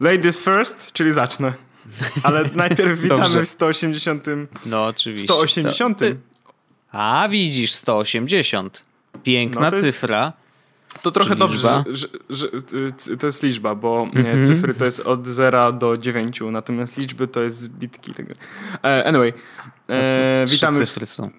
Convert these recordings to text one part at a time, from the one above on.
Ladies first, czyli zacznę. Ale najpierw witamy w 180. No, oczywiście. 180. To... A, widzisz, 180. Piękna no to jest... cyfra. To trochę dobrze, że, że, że, to jest liczba, bo mm-hmm. cyfry to jest od 0 do 9, natomiast liczby to jest zbitki tego. E, anyway, e, no witamy. cyfry są.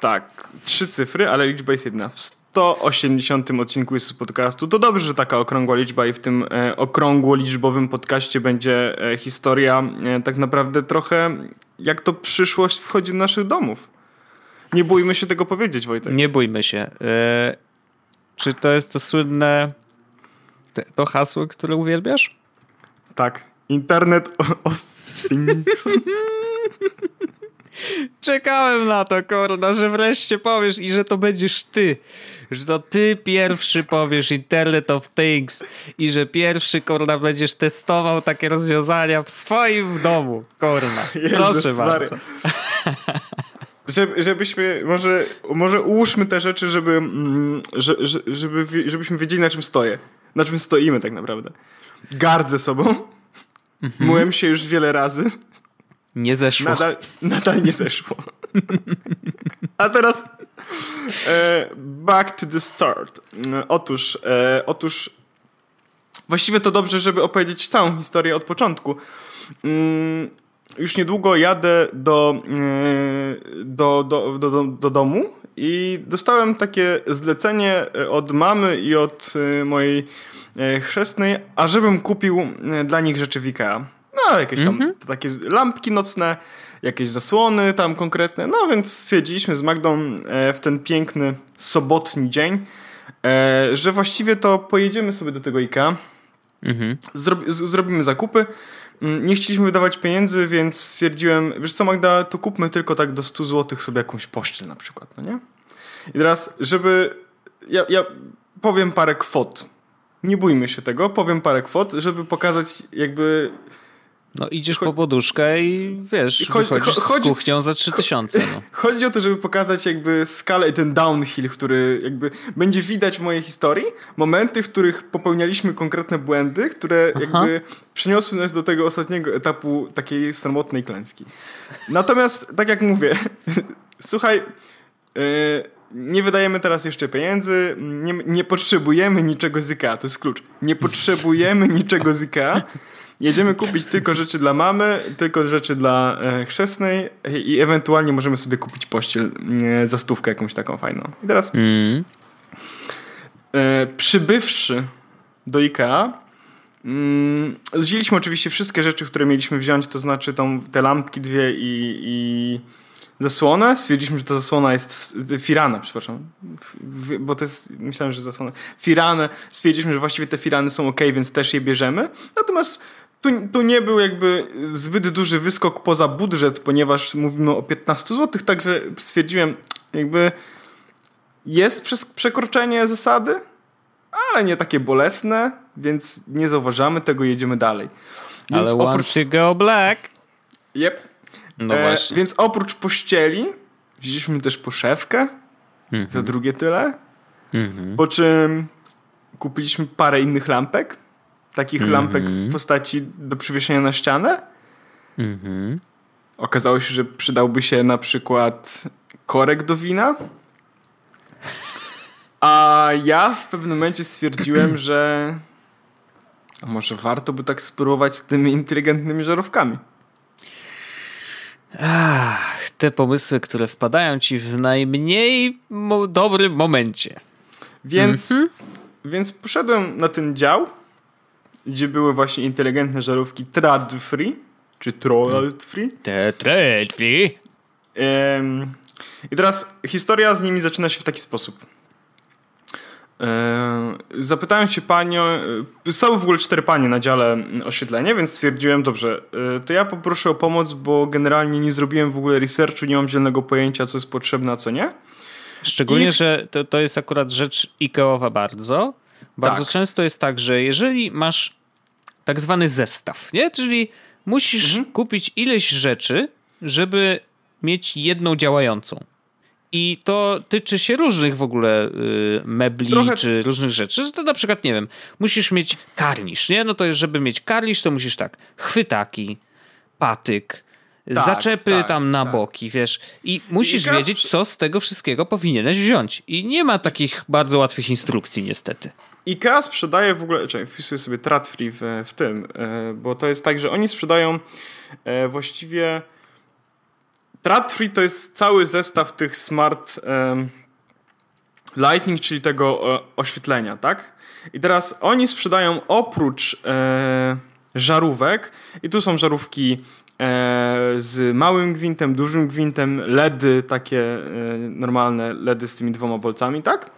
Tak, trzy cyfry, ale liczba jest jedna. W 180 odcinku jest podcastu. To dobrze, że taka okrągła liczba i w tym e, okrągło liczbowym podcaście będzie e, historia e, tak naprawdę trochę jak to przyszłość wchodzi do naszych domów. Nie bójmy się tego powiedzieć, Wojtek. Nie bójmy się. Czy to jest to słynne to hasło, które uwielbiasz? Tak. Internet of Things. Czekałem na to, korda, że wreszcie powiesz i że to będziesz ty. Że to ty pierwszy powiesz Internet of Things i że pierwszy, korda, będziesz testował takie rozwiązania w swoim domu, korda. Proszę bardzo. Żeby, żebyśmy, może, może ułóżmy te rzeczy, żeby, mm, żeby, żebyśmy wiedzieli, na czym stoję. Na czym stoimy tak naprawdę. Gardzę sobą. Mhm. Myłem się już wiele razy. Nie zeszło. Nadal, nadal nie zeszło. A teraz back to the start. Otóż, e, otóż właściwie to dobrze, żeby opowiedzieć całą historię od początku. Mm, już niedługo jadę do, e, do, do, do, do, do domu i dostałem takie zlecenie od mamy i od e, mojej e, chrzestnej, ażebym kupił dla nich rzeczy w Ikea. No, jakieś tam mm -hmm. takie lampki nocne, jakieś zasłony tam konkretne. No, więc stwierdziliśmy z Magdą w ten piękny sobotni dzień, że właściwie to pojedziemy sobie do tego IKEA, -hmm. zrobimy zakupy, Mm, nie chcieliśmy wydawać pieniędzy, więc stwierdziłem, wiesz co Magda, to kupmy tylko tak do 100 zł sobie jakąś pościel na przykład, no nie? I teraz, żeby... Ja, ja powiem parę kwot. Nie bójmy się tego, powiem parę kwot, żeby pokazać jakby no idziesz po poduszkę i wiesz, chodzi, wychodzisz chodzi, z kuchnią za 3000. No. Chodzi o to, żeby pokazać jakby skalę i ten downhill, który jakby będzie widać w mojej historii. Momenty, w których popełnialiśmy konkretne błędy, które Aha. jakby przyniosły nas do tego ostatniego etapu takiej samotnej klęski. Natomiast, tak jak mówię, słuchaj, yy, nie wydajemy teraz jeszcze pieniędzy, nie, nie potrzebujemy niczego z IKEA, to jest klucz. Nie potrzebujemy niczego z IKEA. Jedziemy kupić tylko rzeczy dla mamy, tylko rzeczy dla e, chrzestnej i ewentualnie możemy sobie kupić pościel e, za stówkę jakąś taką fajną. I teraz mm. e, przybywszy do IKEA mm, wzięliśmy oczywiście wszystkie rzeczy, które mieliśmy wziąć, to znaczy tą, te lampki dwie i, i zasłonę. Stwierdziliśmy, że ta zasłona jest firana, przepraszam, bo to jest, myślałem, że zasłona. Firanę. Stwierdziliśmy, że właściwie te firany są ok, więc też je bierzemy. Natomiast tu, tu nie był jakby zbyt duży wyskok poza budżet, ponieważ mówimy o 15 zł, także stwierdziłem, jakby jest przekroczenie zasady, ale nie takie bolesne, więc nie zauważamy tego, jedziemy dalej. Więc ale oprócz... once you go black. Yep. No e, właśnie. Więc oprócz pościeli wzięliśmy też poszewkę mm -hmm. za drugie tyle, mm -hmm. po czym kupiliśmy parę innych lampek takich mm -hmm. lampek w postaci do przywieszenia na ścianę. Mm -hmm. Okazało się, że przydałby się na przykład korek do wina. A ja w pewnym momencie stwierdziłem, że może warto by tak spróbować z tymi inteligentnymi żarówkami. Ach, te pomysły, które wpadają ci w najmniej dobrym momencie. Więc, mm -hmm. więc poszedłem na ten dział gdzie były właśnie inteligentne żarówki trad free, czy troll free. Trad free. I teraz historia z nimi zaczyna się w taki sposób. Zapytałem się panią, stały w ogóle cztery panie na dziale oświetlenia, więc stwierdziłem, dobrze, e, to ja poproszę o pomoc, bo generalnie nie zrobiłem w ogóle researchu, nie mam zielonego pojęcia, co jest potrzebne, a co nie. Szczególnie, I... że to, to jest akurat rzecz Ikeowa bardzo, bardzo tak. często jest tak, że jeżeli masz tak zwany zestaw, nie? Czyli musisz mhm. kupić ileś rzeczy, żeby mieć jedną działającą. I to tyczy się różnych w ogóle y, mebli Trochę... czy różnych rzeczy. Że to na przykład, nie wiem, musisz mieć karnisz, nie? No to żeby mieć karnisz, to musisz tak, chwytaki, patyk, tak, zaczepy tak, tam na tak. boki, wiesz. I musisz I wiedzieć, co z tego wszystkiego powinieneś wziąć. I nie ma takich bardzo łatwych instrukcji, niestety. IKEA sprzedaje w ogóle, czekaj, wpisuję sobie Tradfree w, w tym, e, bo to jest tak, że oni sprzedają e, właściwie Tradfree to jest cały zestaw tych smart lightning, czyli tego e, oświetlenia, tak? I teraz oni sprzedają oprócz żarówek i tu są żarówki z małym gwintem, dużym gwintem, LEDy, takie normalne LEDy z tymi dwoma bolcami, tak?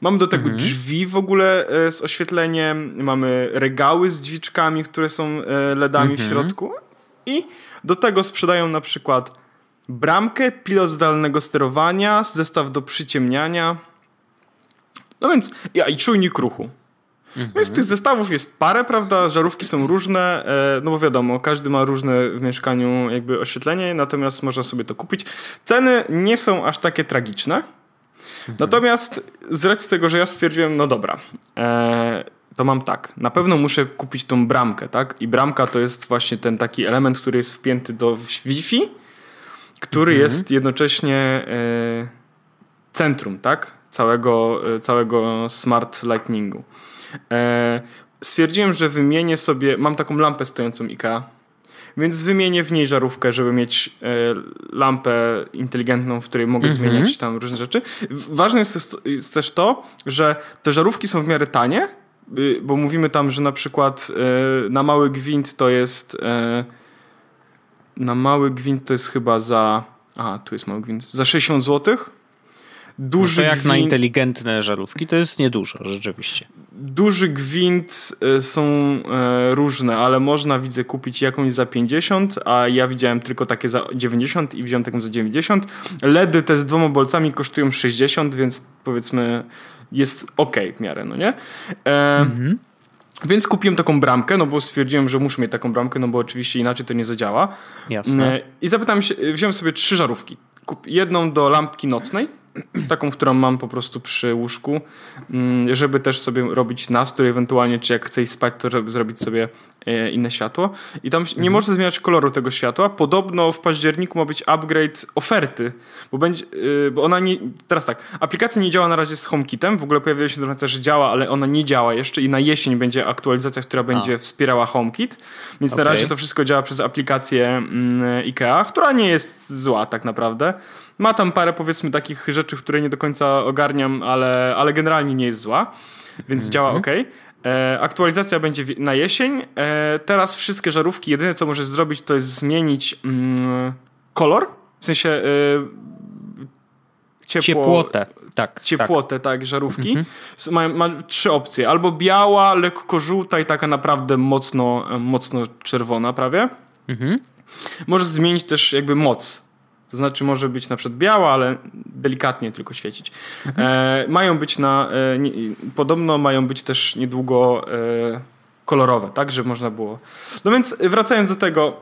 Mamy do tego mhm. drzwi w ogóle e, z oświetleniem, mamy regały z drzwiczkami, które są e, LEDami mhm. w środku i do tego sprzedają na przykład bramkę, pilot zdalnego sterowania, zestaw do przyciemniania. No więc, ja, i czujnik ruchu. Mhm. Więc tych zestawów jest parę, prawda? Żarówki są różne, e, no bo wiadomo, każdy ma różne w mieszkaniu jakby oświetlenie, natomiast można sobie to kupić. Ceny nie są aż takie tragiczne. Natomiast z racji tego, że ja stwierdziłem, no dobra, e, to mam tak, na pewno muszę kupić tą bramkę, tak? I bramka to jest właśnie ten taki element, który jest wpięty do Wi-Fi, który mhm. jest jednocześnie e, centrum, tak? Całego, e, całego smart lightningu. Stwierdziłem, że wymienię sobie, mam taką lampę stojącą IKEA, więc wymienię w niej żarówkę, żeby mieć e, lampę inteligentną, w której mogę mhm. zmieniać tam różne rzeczy. Ważne jest, jest też to, że te żarówki są w miarę tanie, y, bo mówimy tam, że na przykład e, na mały gwint to jest e, na mały gwint to jest chyba za a tu jest mały gwint, za 60 złotych Duży no to jak gwint, na inteligentne żarówki to jest niedużo, rzeczywiście. Duży gwint e, są e, różne, ale można widzę kupić jakąś za 50, a ja widziałem tylko takie za 90 i wziąłem taką za 90. LEDy te z dwoma bolcami kosztują 60, więc powiedzmy jest ok w miarę, no nie? E, mhm. Więc kupiłem taką bramkę, no bo stwierdziłem, że muszę mieć taką bramkę, no bo oczywiście inaczej to nie zadziała. Jasne. E, I zapytałem się, wziąłem sobie trzy żarówki. Jedną do lampki nocnej, taką, którą mam po prostu przy łóżku, mm, żeby też sobie robić nastrój, ewentualnie czy jak chcę spać, to zrobić sobie inne światło. I tam mhm. nie można zmieniać koloru tego światła. Podobno w październiku ma być upgrade oferty, bo będzie, e, bo ona nie, teraz tak, aplikacja nie działa na razie z HomeKitem, w ogóle pojawiła się informacja, że działa, ale ona nie działa jeszcze i na jesień będzie aktualizacja, która będzie A. wspierała HomeKit, więc okay. na razie to wszystko działa przez aplikację mm, IKEA, która nie jest zła tak naprawdę. Ma tam parę powiedzmy takich rzeczy, które nie do końca ogarniam, ale, ale generalnie nie jest zła, więc mm -hmm. działa ok. E, aktualizacja będzie na jesień. E, teraz wszystkie żarówki, jedyne co możesz zrobić, to jest zmienić mm, kolor. W sensie e, ciepło, ciepłotę. Tak, ciepłotę, tak, tak żarówki. Mhm. Ma, ma, trzy opcje. Albo biała, lekko żółta i taka naprawdę mocno, mocno czerwona prawie. Mhm. Możesz zmienić też jakby moc to znaczy może być na przykład biała, ale delikatnie tylko świecić. Mhm. E, mają być na, e, nie, podobno mają być też niedługo e, kolorowe, tak, żeby można było. No więc wracając do tego,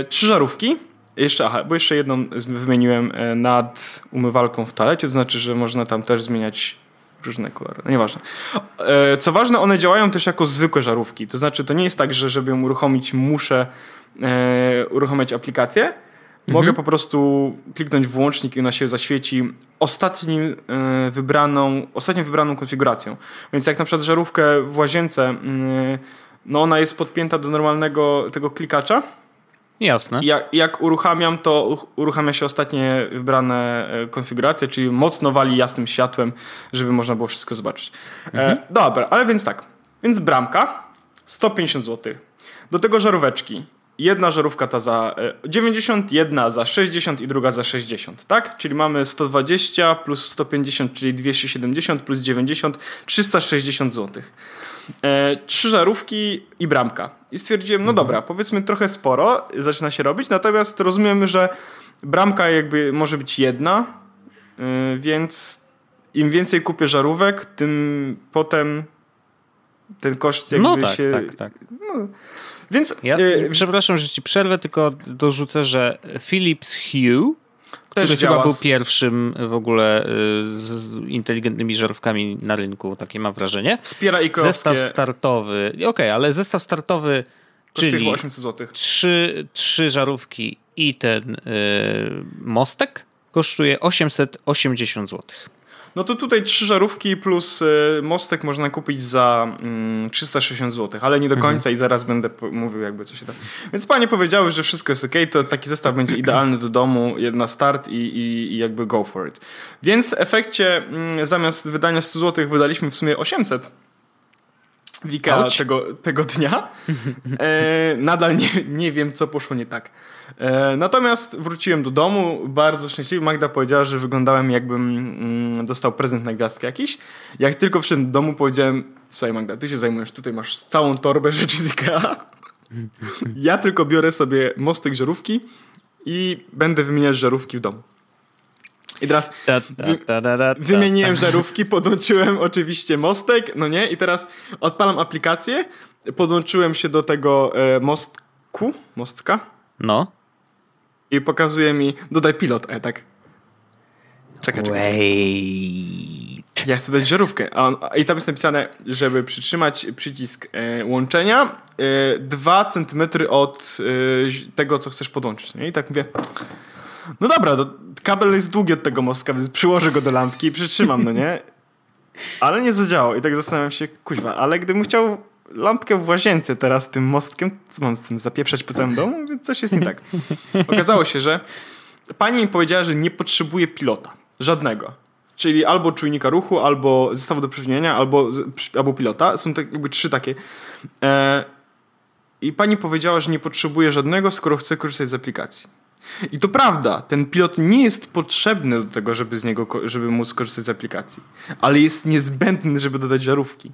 e, trzy żarówki. Jeszcze, aha, bo jeszcze jedną wymieniłem e, nad umywalką w toalecie, to znaczy, że można tam też zmieniać różne kolory. No nieważne. E, co ważne, one działają też jako zwykłe żarówki. To znaczy, to nie jest tak, że żeby ją uruchomić, muszę uruchomić aplikację, Mogę mhm. po prostu kliknąć w włącznik i ona się zaświeci ostatnim e, wybraną, ostatnią wybraną konfiguracją. Więc jak na przykład żarówkę w łazience, mm, no ona jest podpięta do normalnego tego klikacza. Jasne. Jak, jak uruchamiam, to uruchamia się ostatnie wybrane e, konfiguracje, czyli mocno wali jasnym światłem, żeby można było wszystko zobaczyć. E, mhm. E, dobra, ale więc tak. Więc bramka 150 zł. Do tego żaróweczki jedna żarówka ta za 90, e, jedna za 60 i druga za 60, tak? Czyli mamy 120 plus 150, czyli 270 plus 90, 360 zł. E, trzy żarówki i bramka. I stwierdziłem, no mhm. dobra, powiedzmy trochę sporo zaczyna się robić, natomiast rozumiemy, że bramka jakby może być jedna, e, więc im więcej kupię żarówek, tym potem ten koszt jakby no tak, się... Tak, tak. No, więc, ja, y, przepraszam, że ci przerwę, tylko dorzucę, że Philips Hue który Też chyba był pierwszym w ogóle y, z inteligentnymi żarówkami na rynku, takie mam wrażenie. Wspiera i Zestaw startowy, okej, okay, ale zestaw startowy, czyli 800 zł. Trzy, trzy żarówki i ten y, mostek kosztuje 880 zł. No to tutaj trzy żarówki plus y, mostek można kupić za 360 mm, zł, ale nie do mhm. końca mhm. i zaraz będę mówił jakby co się da. Więc panie powiedziały, że wszystko jest ok, to taki zestaw będzie idealny do domu na start i, i, i jakby go for it. Więc w efekcie mm, zamiast wydania 100 zł wydaliśmy w sumie 800 Wika tego, tego dnia. E, nadal nie, nie wiem, co poszło nie tak. E, natomiast wróciłem do domu, bardzo szczęśliwy. Magda powiedziała, że wyglądałem jakbym mm, dostał prezent na gwiazdkę jakiś. Jak tylko wszedłem do domu, powiedziałem, słuchaj Magda, ty się zajmujesz, tutaj masz całą torbę rzeczy z Ikea. Ja tylko biorę sobie mostek żarówki i będę wymieniać żarówki w domu. I teraz wymieniłem żarówki, podłączyłem oczywiście mostek, no nie? I teraz odpalam aplikację, podłączyłem się do tego e, mostku, mostka. No. I pokazuje mi, dodaj pilot, a ja tak. Czekaj, czekaj. Wait. Ja chcę dać żarówkę. A on, I tam jest napisane, żeby przytrzymać przycisk e, łączenia e, 2 cm od e, tego, co chcesz podłączyć. Nie? I tak mówię, no dobra, kabel jest długi od tego mostka, więc przyłożę go do lampki i przytrzymam, no nie? Ale nie zadziałało. I tak zastanawiam się, kuźwa, ale gdybym chciał lampkę w łazience teraz tym mostkiem, co mam z tym zapieprzać po całym domu? Coś jest nie tak. Okazało się, że pani mi powiedziała, że nie potrzebuje pilota. Żadnego. Czyli albo czujnika ruchu, albo zestawu do przewinienia, albo, albo pilota. Są tak, jakby trzy takie. E, I pani powiedziała, że nie potrzebuje żadnego, skoro chce korzystać z aplikacji. I to prawda, ten pilot nie jest potrzebny do tego, żeby z niego, żeby móc skorzystać z aplikacji, ale jest niezbędny, żeby dodać żarówki.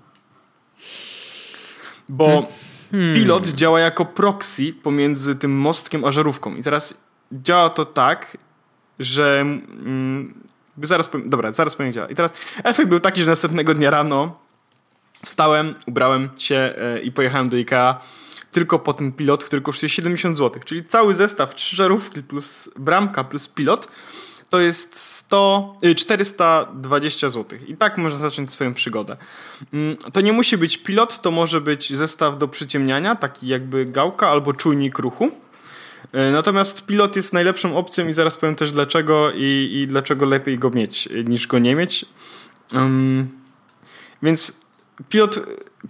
Bo hmm. pilot działa jako proxy pomiędzy tym mostkiem a żarówką. I teraz działa to tak, że mm, zaraz powiem, dobra, zaraz powiem działa. I teraz efekt był taki, że następnego dnia rano wstałem, ubrałem się yy, i pojechałem do IKEA tylko po ten pilot, który kosztuje 70 zł. Czyli cały zestaw, trzy żarówki plus bramka plus pilot to jest 100, 420 zł. I tak można zacząć swoją przygodę. Mm, to nie musi być pilot, to może być zestaw do przyciemniania, taki jakby gałka albo czujnik ruchu. Y, natomiast pilot jest najlepszą opcją i zaraz powiem też dlaczego i, i dlaczego lepiej go mieć niż go nie mieć. Um, więc pilot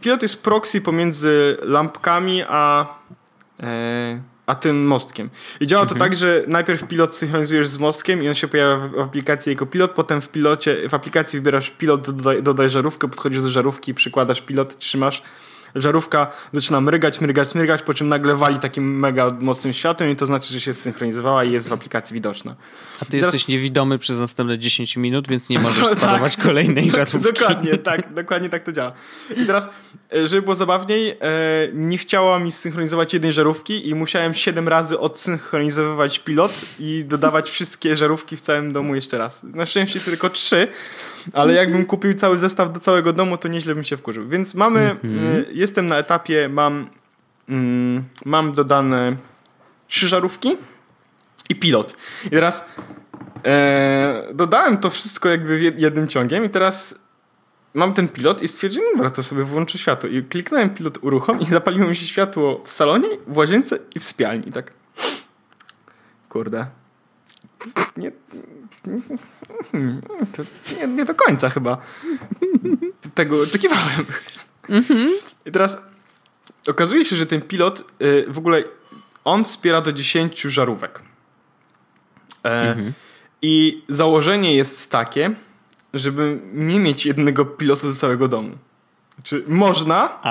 pilot jest proxy pomiędzy lampkami a, e, a tym mostkiem. I działa to mhm. tak, że najpierw pilot synchronizujesz z mostkiem i on się pojawia w, w aplikacji jako pilot, potem w pilocie, w aplikacji wybierasz pilot, dodaj, dodaj żarówkę, podchodzisz do żarówki, przykładasz pilot, trzymasz żarówka zaczyna mrygać, mrygać, mrygać, po czym nagle wali takim mega mocnym światłem i to znaczy, że się zsynchronizowała i jest w aplikacji widoczna. A ty Teraz... jesteś niewidomy przez następne 10 minut, więc nie możesz sparować tak. kolejnej żarówki. Dokładnie, tak, dokładnie tak to działa. I teraz, e, żeby było zabawniej, e, nie chciała mi zsynchronizować jednej żarówki i musiałem 7 razy odsynchronizowywać pilot i dodawać wszystkie żarówki w całym domu jeszcze raz. Na szczęście tylko 3, ale jakbym kupił cały zestaw do całego domu, to nieźle bym się wkurzył. Więc mamy, mm -hmm. jestem na etapie, mam, mm, mam dodane trzy żarówki i pilot. I teraz e, dodałem to wszystko jakby jednym ciągiem i teraz mam ten pilot i stwierdziłem, dobra, to sobie włączę światło. I kliknąłem pilot uruchom i zapaliło mi się światło w salonie, w łazience i w sypialni. Tak. Kurde. Nie, to nie, nie do końca chyba tego oczekiwałem. Mhm. I teraz okazuje się, że ten pilot y, w ogóle on wspiera do 10 żarówek. E, mhm. I założenie jest takie, żeby nie mieć jednego pilotu do całego domu. Znaczy, można,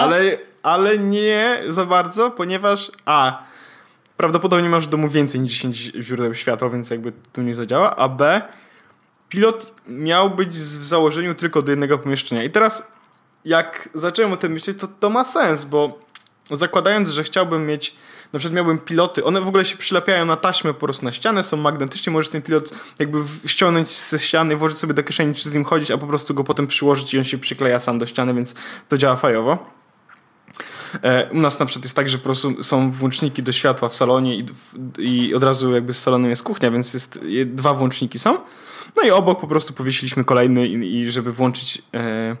Ale, ale nie za bardzo, ponieważ a prawdopodobnie masz w domu więcej niż 10 źródeł światła, więc jakby tu nie zadziała, a b pilot miał być w założeniu tylko do jednego pomieszczenia. I teraz jak zacząłem o tym myśleć, to to ma sens, bo zakładając, że chciałbym mieć, na przykład miałbym piloty, one w ogóle się przylepiają na taśmę po prostu na ścianę, są magnetycznie, możesz ten pilot jakby ściągnąć ze ściany, włożyć sobie do kieszeni, czy z nim chodzić, a po prostu go potem przyłożyć i on się przykleja sam do ściany, więc to działa fajowo. E, u nas na przykład jest tak, że po prostu są włączniki do światła w salonie i, i od razu jakby z salonu jest kuchnia, więc jest dwa włączniki są. No i obok po prostu powiesiliśmy kolejny i, i żeby włączyć... E,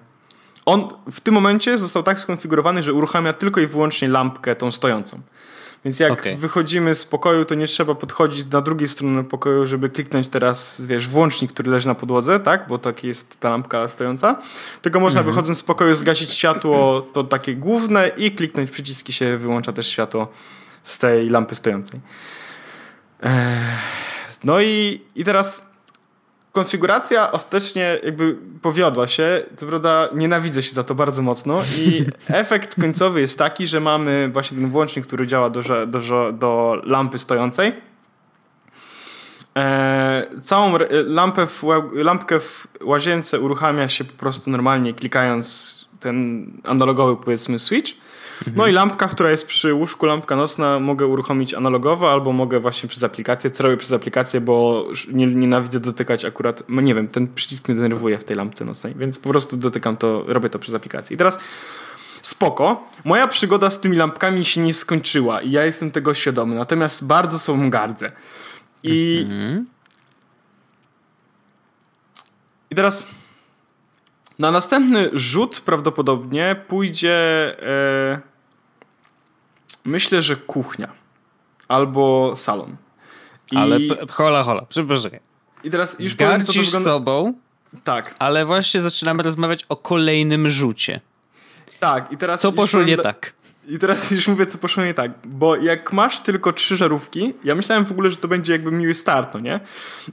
on w tym momencie został tak skonfigurowany, że uruchamia tylko i wyłącznie lampkę tą stojącą. Więc jak okay. wychodzimy z pokoju, to nie trzeba podchodzić na drugiej stronie pokoju, żeby kliknąć teraz, wiesz, włącznik, który leży na podłodze, tak? Bo tak jest ta lampka stojąca. Tylko można mhm. wychodząc z pokoju zgasić światło, to takie główne i kliknąć przyciski się wyłącza też światło z tej lampy stojącej. No i, i teraz konfiguracja ostatecznie jakby powiodła się, co prawda nienawidzę się za to bardzo mocno i efekt końcowy jest taki, że mamy właśnie ten włącznik, który działa do, do, do lampy stojącej. E, całą lampę w, lampkę w łazience uruchamia się po prostu normalnie klikając ten analogowy powiedzmy switch. Mhm. No i lampka, która jest przy łóżku, lampka nocna, mogę uruchomić analogowo albo mogę właśnie przez aplikację. Co robię przez aplikację, bo nie, nienawidzę dotykać akurat, no nie wiem, ten przycisk mnie denerwuje w tej lampce nocnej, więc po prostu dotykam to, robię to przez aplikację. I teraz spoko. Moja przygoda z tymi lampkami się nie skończyła i ja jestem tego świadomy, natomiast bardzo sobą gardzę. I, mhm. i teraz na następny rzut prawdopodobnie pójdzie. E, myślę, że kuchnia albo salon. I... Ale hola, hola, przepraszam. I teraz już Gardzisz powiem, co to wygląda... sobą, tak. ale właśnie zaczynamy rozmawiać o kolejnym rzucie. Tak, i teraz. Co poszło nie tak? I teraz już mówię, co poszło nie tak. Bo jak masz tylko trzy żarówki, ja myślałem w ogóle, że to będzie jakby miły start, no nie?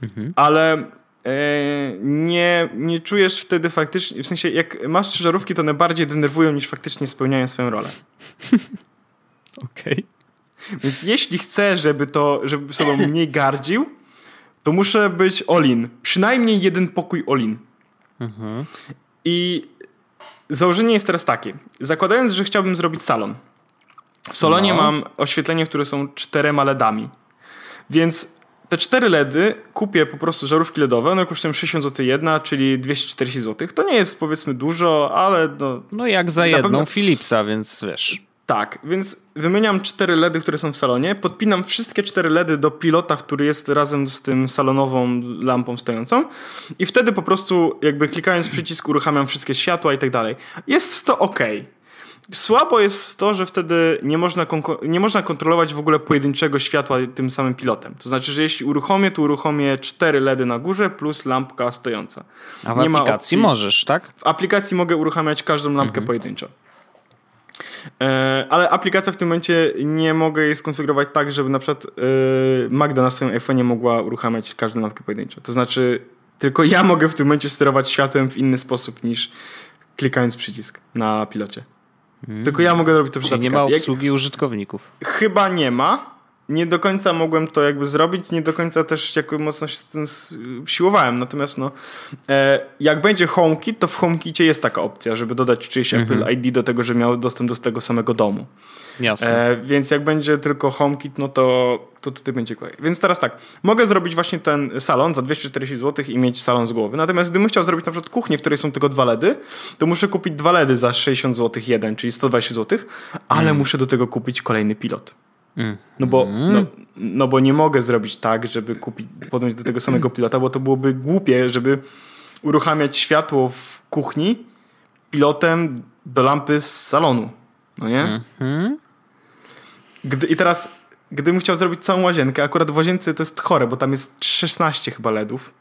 Mhm. Ale E, nie, nie czujesz wtedy faktycznie, w sensie jak masz trzy żarówki, to one bardziej denerwują niż faktycznie spełniają swoją rolę. Okej. Okay. Więc jeśli chcę, żeby to, żeby sobą mniej gardził, to muszę być all-in. Przynajmniej jeden pokój all-in. Mhm. I założenie jest teraz takie. Zakładając, że chciałbym zrobić salon. W salonie no. mam oświetlenie, które są czterema LEDami. Więc te cztery LEDy kupię po prostu żarówki LEDowe, one kosztują 60 zł jedna, czyli 240 zł. To nie jest powiedzmy dużo, ale no... No jak za jedną pewno... Philipsa, więc wiesz... Tak, więc wymieniam cztery LEDy, które są w salonie, podpinam wszystkie cztery LEDy do pilota, który jest razem z tym salonową lampą stojącą i wtedy po prostu jakby klikając przycisk uruchamiam wszystkie światła i tak dalej. Jest to ok. Słabo jest to, że wtedy nie można, nie można kontrolować w ogóle pojedynczego światła tym samym pilotem. To znaczy, że jeśli uruchomię, to uruchomię cztery LEDy na górze plus lampka stojąca. A w nie aplikacji możesz, tak? W aplikacji mogę uruchamiać każdą lampkę mhm. pojedynczo. E, ale aplikacja w tym momencie nie mogę jej skonfigurować tak, żeby na przykład e, Magda na swoim iPhone'ie mogła uruchamiać każdą lampkę pojedynczo. To znaczy, tylko ja mogę w tym momencie sterować światłem w inny sposób niż klikając przycisk na pilocie. Hmm. Tylko ja mogę robić to przez aplikację. nie ma obsługi Jak... użytkowników. Chyba nie ma. Nie do końca mogłem to jakby zrobić, nie do końca też jakby mocno się z tym siłowałem. Natomiast no, e, jak będzie HomeKit, to w HomeKitie jest taka opcja, żeby dodać czyjeś -hmm. Apple ID do tego, że miał dostęp do tego samego domu. Jasne. E, więc jak będzie tylko HomeKit, no to, to tutaj będzie kolej. Więc teraz tak, mogę zrobić właśnie ten salon za 240 zł i mieć salon z głowy. Natomiast gdybym chciał zrobić na przykład kuchnię, w której są tylko dwa LEDy, to muszę kupić dwa LEDy za 60 zł jeden, czyli 120 zł, ale mm. muszę do tego kupić kolejny pilot. No, bo, no, mm. no bo nie mogę zrobić tak, żeby kupić, podjąć do tego samego pilota, bo to byłoby głupie, żeby uruchamiać światło w kuchni pilotem do lampy z salonu. No nie? -hmm. Gdy, I teraz, gdybym chciał zrobić całą łazienkę, akurat w łazience to jest chore, bo tam jest 16 chyba LEDów.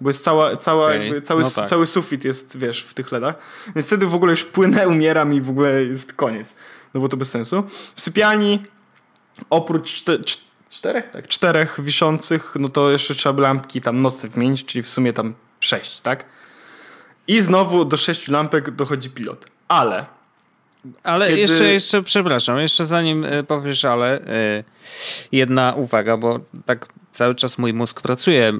Bo jest cała, cała okay. jakby, cały, no tak. cały sufit jest, wiesz, w tych LEDach. Więc wtedy w ogóle już płynę, umieram i w ogóle jest koniec. No bo to bez sensu. W sypialni oprócz czterech, tak, czterech wiszących, no to jeszcze trzeba by lampki tam nocne wymienić, czyli w sumie tam sześć, tak? I znowu do sześciu lampek dochodzi pilot. Ale ale Kiedy... jeszcze, jeszcze, przepraszam, jeszcze zanim e, powiesz, ale e, jedna uwaga, bo tak cały czas mój mózg pracuje,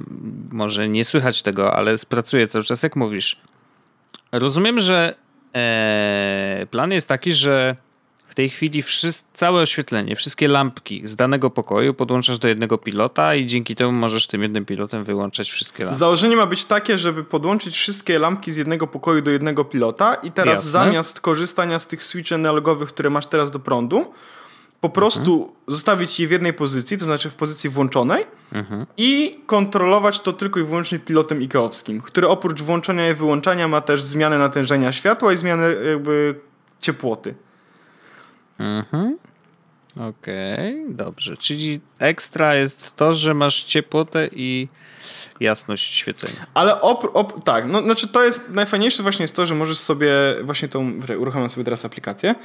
może nie słychać tego, ale pracuje cały czas, jak mówisz. Rozumiem, że e, plan jest taki, że w tej chwili wszyscy, całe oświetlenie, wszystkie lampki z danego pokoju podłączasz do jednego pilota i dzięki temu możesz tym jednym pilotem wyłączać wszystkie lampki. Założenie ma być takie, żeby podłączyć wszystkie lampki z jednego pokoju do jednego pilota i teraz Jasne. zamiast korzystania z tych switchy analogowych, które masz teraz do prądu, po prostu Mhm. zostawić je w jednej pozycji, to znaczy w pozycji włączonej Mhm. i kontrolować to tylko i wyłącznie pilotem IKEA-owskim, który oprócz włączania i wyłączania ma też zmianę natężenia światła i zmianę jakby ciepłoty. Mhm. Okej, dobrze. Czyli ekstra jest to, że masz ciepłotę i jasność świecenia. Ale opr- op- tak, no znaczy to jest najfajniejsze właśnie jest to, że możesz sobie właśnie tą, uruchamiam sobie teraz aplikację.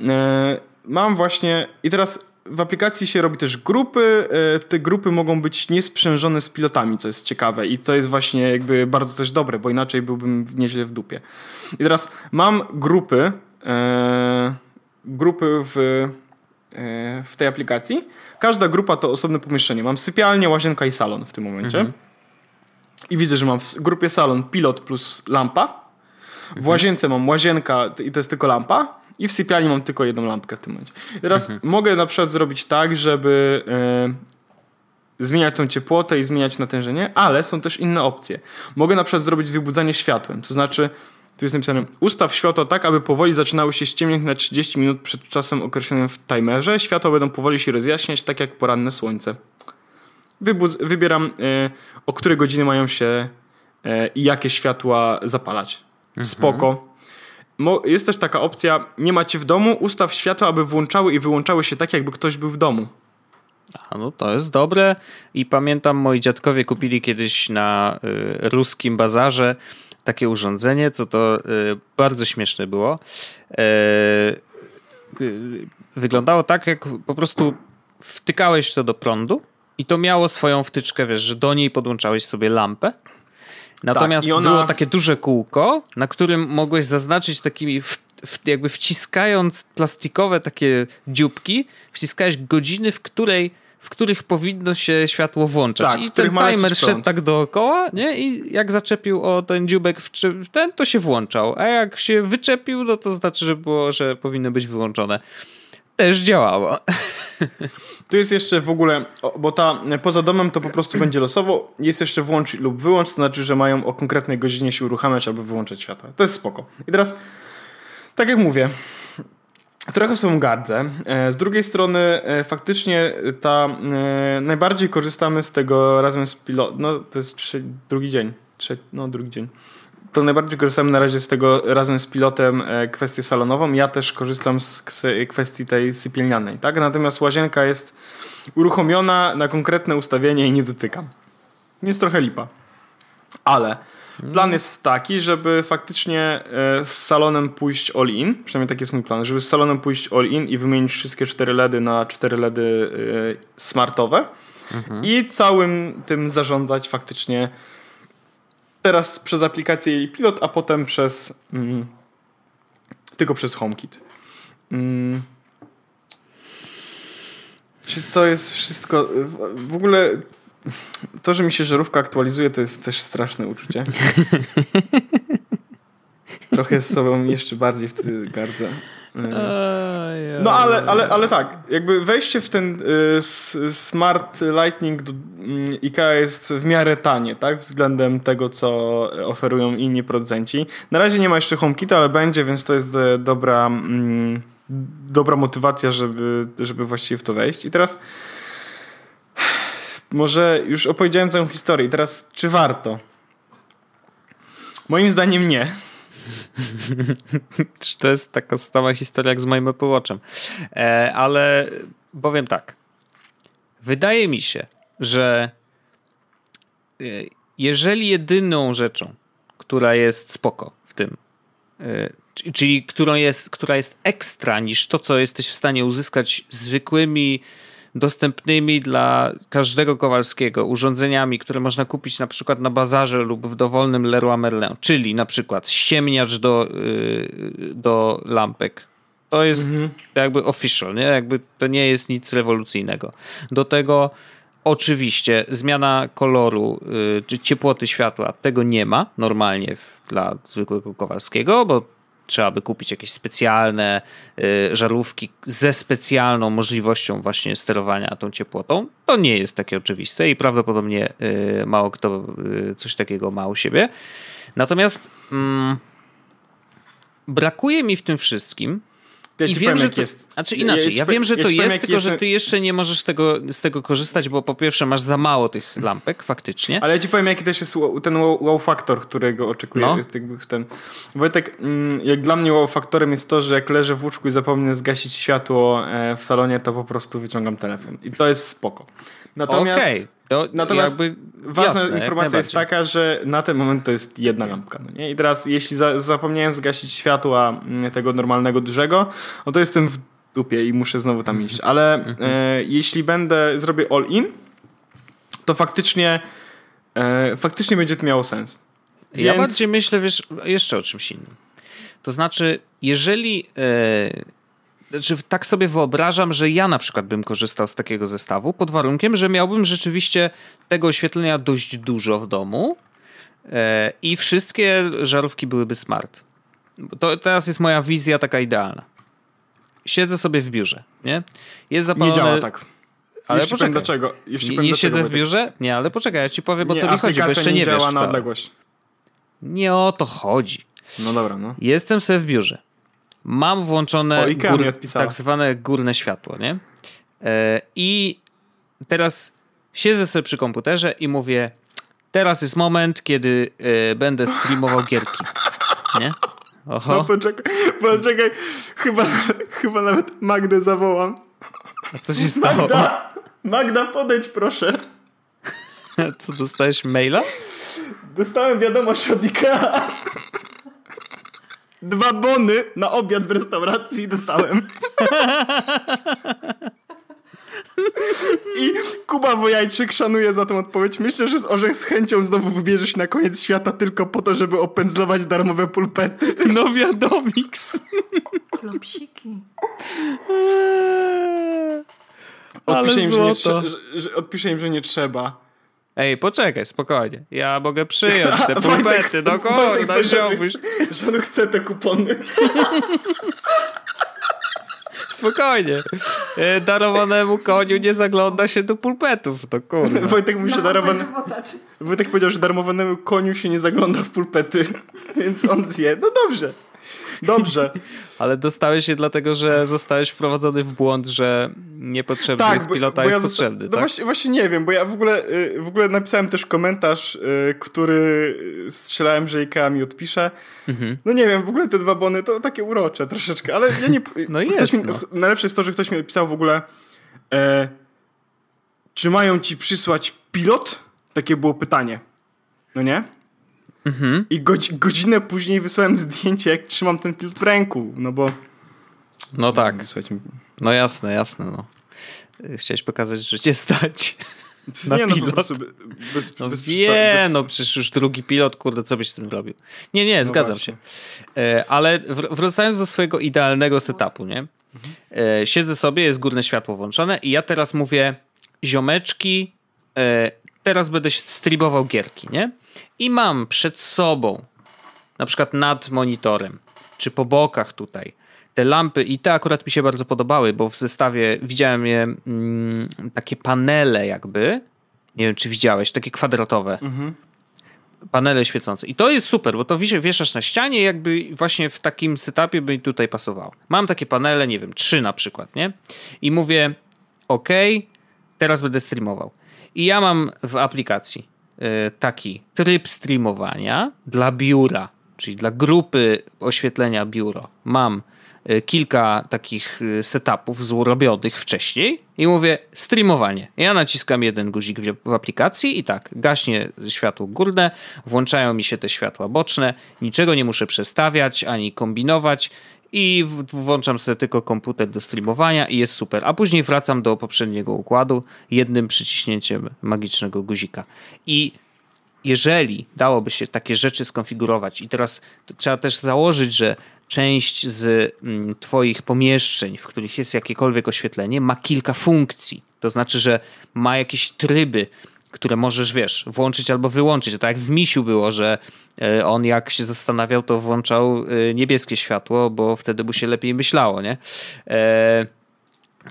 E, mam właśnie i teraz w aplikacji się robi też grupy. E, te grupy mogą być niesprzężone z pilotami, co jest ciekawe i to jest właśnie jakby bardzo coś dobre, bo inaczej byłbym nieźle w dupie. I teraz mam grupy, e, grupy w, e, w tej aplikacji. Każda grupa to osobne pomieszczenie. Mam sypialnię, łazienka i salon w tym momencie. I widzę, że mam w grupie salon pilot plus lampa. W łazience mam łazienka i to jest tylko lampa. I w sypialni mam tylko jedną lampkę w tym momencie. Teraz mogę na przykład zrobić tak, żeby e, zmieniać tą ciepłotę i zmieniać natężenie, ale są też inne opcje. Mogę na przykład zrobić wybudzanie światłem. To znaczy, tu jest napisane, ustaw światło tak, aby powoli zaczynały się ściemniać na 30 minut przed czasem określonym w timerze. Światła będą powoli się rozjaśniać, tak jak poranne słońce. Wybudz- wybieram, e, o które godziny mają się e, i jakie światła zapalać. Spoko. Mo- jest też taka opcja, nie macie w domu, ustaw światła, aby włączały i wyłączały się tak, jakby ktoś był w domu. A no to jest dobre i pamiętam moi dziadkowie kupili kiedyś na y, ruskim bazarze takie urządzenie, co to y, bardzo śmieszne było. E, y, wyglądało tak, jak po prostu wtykałeś to do prądu i to miało swoją wtyczkę, wiesz, że do niej podłączałeś sobie lampę. Natomiast i ona- było takie duże kółko, na którym mogłeś zaznaczyć takimi, w, w, jakby wciskając plastikowe takie dzióbki, wciskałeś godziny, w której w których powinno się światło włączać. Tak, I ten timer szedł tak dookoła, nie? I jak zaczepił o ten dzióbek w, w ten, to się włączał. A jak się wyczepił, no to znaczy, że było, że powinno być wyłączone. Też działało. Tu jest jeszcze w ogóle, bo ta poza domem to po prostu będzie losowo. Jest jeszcze włącz lub wyłącz, to znaczy, że mają o konkretnej godzinie się uruchamiać albo wyłączać światła. To jest spoko. I teraz, tak jak mówię, trochę są gardzę. E, Z drugiej strony, e, faktycznie ta e, najbardziej korzystamy z tego razem z pilot. No, to jest trzy, drugi dzień. Trze, no, drugi dzień. To najbardziej korzystamy na razie z tego razem z pilotem kwestię salonową. Ja też korzystam z kwestii tej sypielnianej, tak? Natomiast łazienka jest uruchomiona na konkretne ustawienie i nie dotykam. Jest trochę lipa. Ale plan jest taki, żeby faktycznie e, z salonem pójść all in, przynajmniej taki jest mój plan, żeby z salonem pójść all in i wymienić wszystkie cztery LEDy na cztery LEDy e, smartowe i całym tym zarządzać faktycznie teraz przez aplikację i pilot, a potem przez mm, tylko przez HomeKit. Mm. Czy co jest wszystko w ogóle to, że mi się żarówka aktualizuje, to jest też straszne uczucie. Trochę z sobą jeszcze bardziej wtedy gardzę. No ale, ale, ale tak, jakby wejście w ten y, Smart Lightning do mm, IKEA jest w miarę tanie, tak? Względem tego, co oferują inni producenci. Na razie nie ma jeszcze HomeKita, ale będzie, więc to jest do, dobra, mm, dobra motywacja, żeby, żeby właściwie w to wejść. I teraz może już opowiedziałem całą historię. Teraz, czy warto? Moim zdaniem nie. Czy to jest taka sama historia jak z moim Apple Watchem. E, ale powiem tak. Wydaje mi się, że e, jeżeli jedyną rzeczą, która jest spoko w tym, e, czyli którą jest, która jest ekstra niż to, co jesteś w stanie uzyskać zwykłymi, dostępnymi dla każdego Kowalskiego urządzeniami, które można kupić na przykład na bazarze lub w dowolnym Leroy Merlin, czyli na przykład ściemniacz do, yy, do lampek. To jest jakby official, nie? Jakby to nie jest nic rewolucyjnego. Do tego oczywiście zmiana koloru yy, czy ciepłoty światła, tego nie ma normalnie w, dla zwykłego Kowalskiego, bo trzeba by kupić jakieś specjalne y, żarówki ze specjalną możliwością właśnie sterowania tą ciepłotą. To nie jest takie oczywiste i prawdopodobnie y, mało kto y, coś takiego ma u siebie. Natomiast mm, brakuje mi w tym wszystkim Ja i wiem, powiem, że to, jest. Znaczy inaczej, ja ja, wiem, że ja to powiem, jest, tylko że jestem- ty jeszcze nie możesz tego, z tego korzystać, bo po pierwsze masz za mało tych lampek faktycznie. Ale ja ci powiem, jaki też jest ten wow, wow faktor, którego oczekuję. No. Ten. Wojtek, mm, jak dla mnie wow faktorem jest to, że jak leżę w łóżku i zapomnę zgasić światło e, w salonie, to po prostu wyciągam telefon. I to jest spoko. Natomiast Okej, to natomiast jakby ważna jasne, informacja jest taka, że na ten moment to jest jedna lampka. No nie? I teraz, jeśli za, zapomniałem zgasić światła mm, tego normalnego dużego, no to jestem w dupie i muszę znowu tam iść. Ale e, jeśli będę, zrobię all in, to faktycznie e, faktycznie będzie to miało sens. Ja Więc- bardziej myślę, wiesz, jeszcze o czymś innym. To znaczy, jeżeli. E, znaczy, tak sobie wyobrażam, że ja na przykład bym korzystał z takiego zestawu, pod warunkiem, że miałbym rzeczywiście tego oświetlenia dość dużo w domu e, i wszystkie żarówki byłyby smart. To teraz jest moja wizja taka idealna. Siedzę sobie w biurze, nie? Jest Nie zapalone... działa tak. Ale powiem poczekaj. dlaczego. Nie, nie dlaczego, siedzę w biurze? Nie, ale poczekaj, ja ci powiem, o Nie, co mi chodzi, bo jeszcze nie, nie wiesz działa na wcale. odległość. Nie o to chodzi. No dobra, no. Jestem sobie w biurze. Mam włączone O, odpisała. tak zwane górne światło, nie? E, I teraz siedzę sobie przy komputerze i mówię, teraz jest moment, kiedy e, będę streamował gierki. Nie? No Oho, poczekaj, poczekaj. Chyba, chyba nawet Magdę zawołam. a co się stało? Magda! Magda, podejdź proszę. Co, dostałeś maila? Dostałem wiadomość od Ikea. Dwa bony na obiad w restauracji dostałem. I Kuba Wojajczyk szanuje za tą odpowiedź. Myślę, że z Orzech z chęcią znowu wybierze się na koniec świata tylko po to, żeby opędzlować darmowe pulpety. No wiadomiks. Klopsiki. Odpiszę im, że nie, że, że, odpiszę im, że nie trzeba. Ej, poczekaj, spokojnie. Ja mogę przyjąć te pulpety, no Wojtek kurna, powiedział, ziomuś. że on chce te kupony. Spokojnie. E, Darowanemu koniu nie zagląda się do pulpetów, no kurde. Wojtek mówi, że darowany... Wojtek powiedział, że darmowanemu koniu się nie zagląda w pulpety, więc on zje. No dobrze. Dobrze. Ale dostałeś je dlatego, że zostałeś wprowadzony w błąd, że niepotrzebny jest pilota Tak, bo jest ja potrzebny, No tak? właśnie, właśnie nie wiem, bo ja w ogóle, y, w ogóle napisałem też komentarz, y, który strzelałem, że IKEA mi odpisze. Mhm. No nie wiem, w ogóle te dwa bony to takie urocze troszeczkę, ale ja nie... No jest, mi, no. Najlepsze jest to, że ktoś mi odpisał w ogóle e, czy mają ci przysłać pilot? Takie było pytanie. No nie? Mhm. I godzi- godzinę później wysłałem zdjęcie, jak trzymam ten pilot w ręku, no bo... No tak, Wysłać no jasne, jasne, no. Chciałeś pokazać, że cię stać. Na nie, no pilot. po prostu be- bez, No bez, bez, no przecież już drugi pilot, kurde, co byś z tym robił? Nie, nie, zgadzam No właśnie. się. E, ale wr- wracając do swojego idealnego setupu, nie? E, siedzę sobie, jest górne światło włączone i ja teraz mówię, ziomeczki, e, teraz będę się streamował gierki, nie? I mam przed sobą, na przykład nad monitorem, czy po bokach tutaj, te lampy i te akurat mi się bardzo podobały, bo w zestawie widziałem je mm, takie panele jakby, nie wiem czy widziałeś, takie kwadratowe. Panele świecące. I to jest super, bo to wiesz- wieszasz na ścianie, jakby właśnie w takim setupie by tutaj pasowało. Mam takie panele, nie wiem, trzy na przykład, nie? I mówię, OK, teraz będę streamował. I ja mam w aplikacji taki tryb streamowania dla biura, czyli dla grupy oświetlenia biuro. Mam y, kilka takich y, setupów zrobionych wcześniej i mówię streamowanie. Ja naciskam jeden guzik w aplikacji i tak, gaśnie światło górne, włączają mi się te światła boczne, niczego nie muszę przestawiać ani kombinować i włączam sobie tylko komputer do streamowania i jest super. A później wracam do poprzedniego układu jednym przyciśnięciem magicznego guzika. I jeżeli dałoby się takie rzeczy skonfigurować i teraz trzeba też założyć, że część z mm, twoich pomieszczeń, w których jest jakiekolwiek oświetlenie, ma kilka funkcji. To znaczy, że ma jakieś tryby, które możesz, wiesz, włączyć albo wyłączyć. Tak jak w Misiu było, że e, on jak się zastanawiał, to włączał e, niebieskie światło, bo wtedy mu się lepiej myślało, nie? E,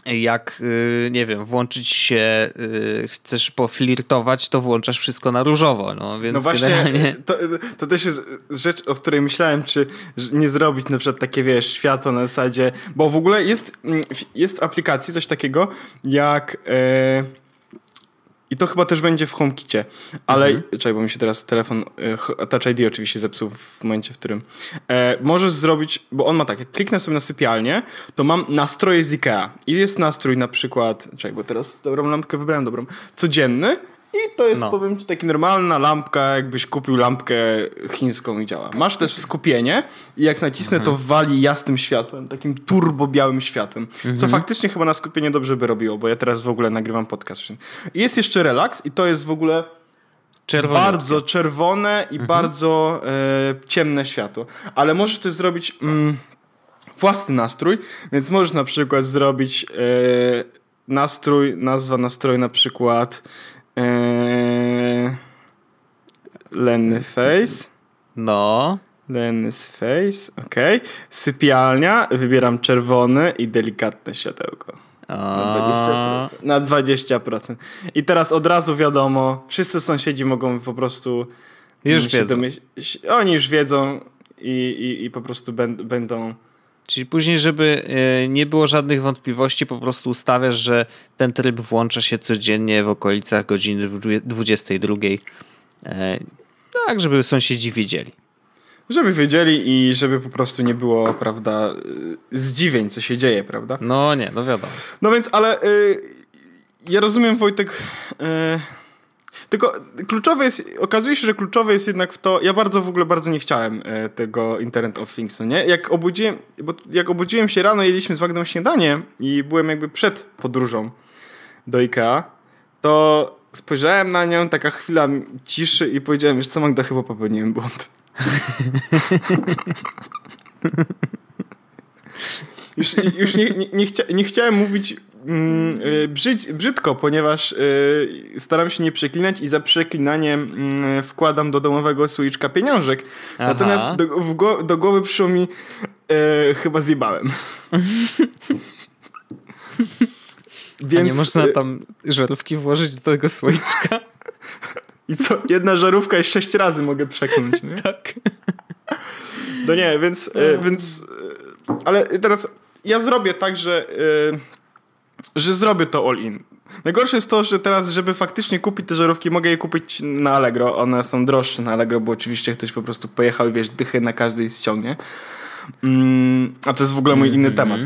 jak, nie wiem, włączyć się, chcesz poflirtować, to włączasz wszystko na różowo, no więc No właśnie, generalnie... to, to też jest rzecz, o której myślałem, czy nie zrobić na przykład takie, wiesz, światło na zasadzie, bo w ogóle jest, mm, jest w aplikacji coś takiego jak... E, i to chyba też będzie w HomeKicie, ale mhm. czekaj, bo mi się teraz telefon e, Touch ID oczywiście zepsuł w momencie, w którym. E, możesz zrobić, bo on ma tak, jak kliknę sobie na sypialnię, to mam nastroje z IKEA. I jest nastrój na przykład, czekaj, bo teraz dobrą lampkę wybrałem, dobrą, codzienny i to jest, no. powiem ci, taki normalna lampka, jakbyś kupił lampkę chińską i działa. Masz też skupienie i jak nacisnę, mhm. to wali jasnym światłem, takim turbo białym światłem, mhm. co faktycznie chyba na skupienie dobrze by robiło, bo ja teraz w ogóle nagrywam podcast. I jest jeszcze relaks i to jest w ogóle Czerwone. bardzo czerwone i mhm. bardzo e, ciemne światło. Ale możesz też zrobić mm, własny nastrój, więc możesz na przykład zrobić e, nastrój, nazwa nastroju na przykład Eee, Lenny Face. No. Lenny's Face, ok. Sypialnia, wybieram czerwony i delikatne światełko. Na 20%. Na 20%. I teraz od razu wiadomo, wszyscy sąsiedzi mogą po prostu. Już wiedzą. Oni już wiedzą i, i, i po prostu będą Czyli później, żeby e, nie było żadnych wątpliwości, po prostu ustawiasz, że ten tryb włącza się codziennie w okolicach godziny 22. E, tak, żeby sąsiedzi wiedzieli. Żeby wiedzieli i żeby po prostu nie było, prawda, e, zdziwień, co się dzieje, prawda? No nie, no wiadomo. No więc, ale y, ja rozumiem, Wojtek. Y, tylko kluczowe jest, okazuje się, że kluczowe jest jednak w to, ja bardzo w ogóle bardzo nie chciałem e, tego Internet of Things, no nie? Jak obudziłem, bo jak obudziłem się rano, jedliśmy z Wagną śniadanie i byłem jakby przed podróżą do IKEA, to spojrzałem na nią, taka chwila ciszy i powiedziałem, wiesz co Magda, chyba popełniłem błąd. już już nie, nie, nie, chcia, nie chciałem mówić Mm, y, brzyd, brzydko, ponieważ y, staram się nie przeklinać i za przeklinanie mm, wkładam do domowego słoiczka pieniążek. Aha. Natomiast do, go, do, głowy przyszło mi e, chyba zjebałem. Więc, A nie można tam żarówki włożyć do tego słoiczka? I co? Jedna żarówka jest sześć razy mogę przekląć, nie? tak. No nie, więc, no. więc ale teraz ja zrobię tak, że że zrobię to all-in. Najgorsze jest to, że teraz, żeby faktycznie kupić te żarówki, mogę je kupić na Allegro. One są droższe na Allegro, bo oczywiście ktoś po prostu pojechał i wiesz, dychy na każdej ściągnie. Mm, a to jest w ogóle mój inny mm -hmm. temat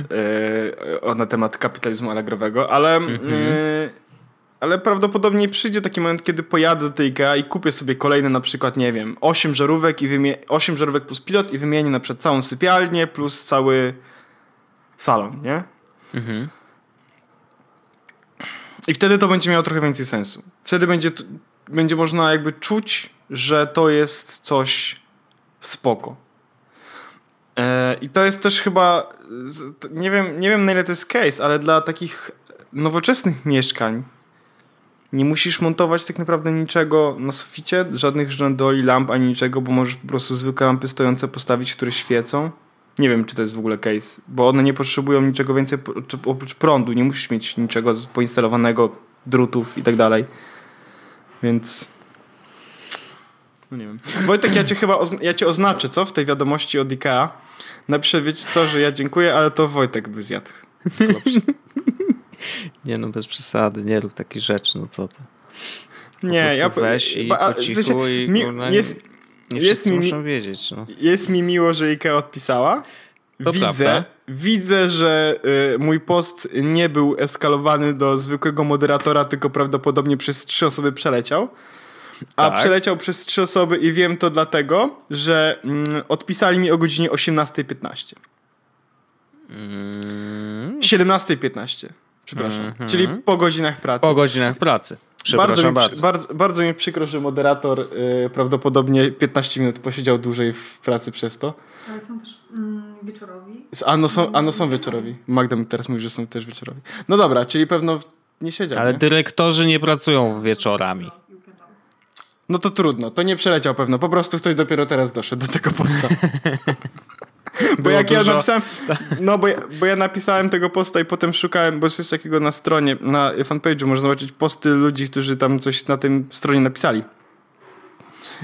yy, na temat kapitalizmu allegrowego, ale, mm -hmm. yy, ale prawdopodobnie przyjdzie taki moment, kiedy pojadę do tej IKEA i kupię sobie kolejne na przykład, nie wiem, 8 żarówek i wymie- 8 żarówek plus pilot i wymienię na przykład całą sypialnię plus cały salon, nie? Mhm. I wtedy to będzie miało trochę więcej sensu. Wtedy będzie, będzie można jakby czuć, że to jest coś spoko. E, I to jest też chyba, nie wiem, nie wiem na ile to jest case, ale dla takich nowoczesnych mieszkań nie musisz montować tak naprawdę niczego na suficie, żadnych rzędoli, lamp ani niczego, bo możesz po prostu zwykłe lampy stojące postawić, które świecą nie wiem, czy to jest w ogóle case, bo one nie potrzebują niczego więcej oprócz prądu. Nie musisz mieć niczego poinstalowanego, drutów i tak dalej. Więc. No nie wiem. Wojtek, ja cię chyba ja cię oznaczę, co? W tej wiadomości od IKEA. Napiszę, wiecie co, że ja dziękuję, ale to Wojtek by zjadł. nie no, bez przesady, nie rób takich rzeczy, no co to. nie, ja weź i po cichu w sensie, i mi, jest, nie jest mi, muszą wiedzieć. No. Jest mi miło, że IKEA odpisała. To widzę, prawda. widzę, że y, mój post nie był eskalowany do zwykłego moderatora, tylko prawdopodobnie przez trzy osoby przeleciał. A tak. przeleciał przez trzy osoby i wiem to dlatego, że mm, odpisali mi o godzinie 18.15. Mm. 17.15. Przepraszam. Mm -hmm. Czyli po godzinach pracy. Po godzinach pracy. Bardzo mi, bardzo. Bardzo, bardzo mi przykro, że moderator y, prawdopodobnie 15 minut posiedział dłużej w pracy przez to. Ale są też mm, wieczorowi. A no, są, a no są wieczorowi. Magda mi teraz mówi, że są też wieczorowi. No dobra, czyli pewno nie siedział. Ale nie? dyrektorzy nie pracują wieczorami. No to trudno, to nie przeleciał pewno. Po prostu ktoś dopiero teraz doszedł do tego posta. bo jak ja dużo- napisałem. No bo ja, bo ja napisałem tego posta i potem szukałem, bo jest coś takiego na stronie, na fanpage'u można zobaczyć posty ludzi, którzy tam coś na tym stronie napisali.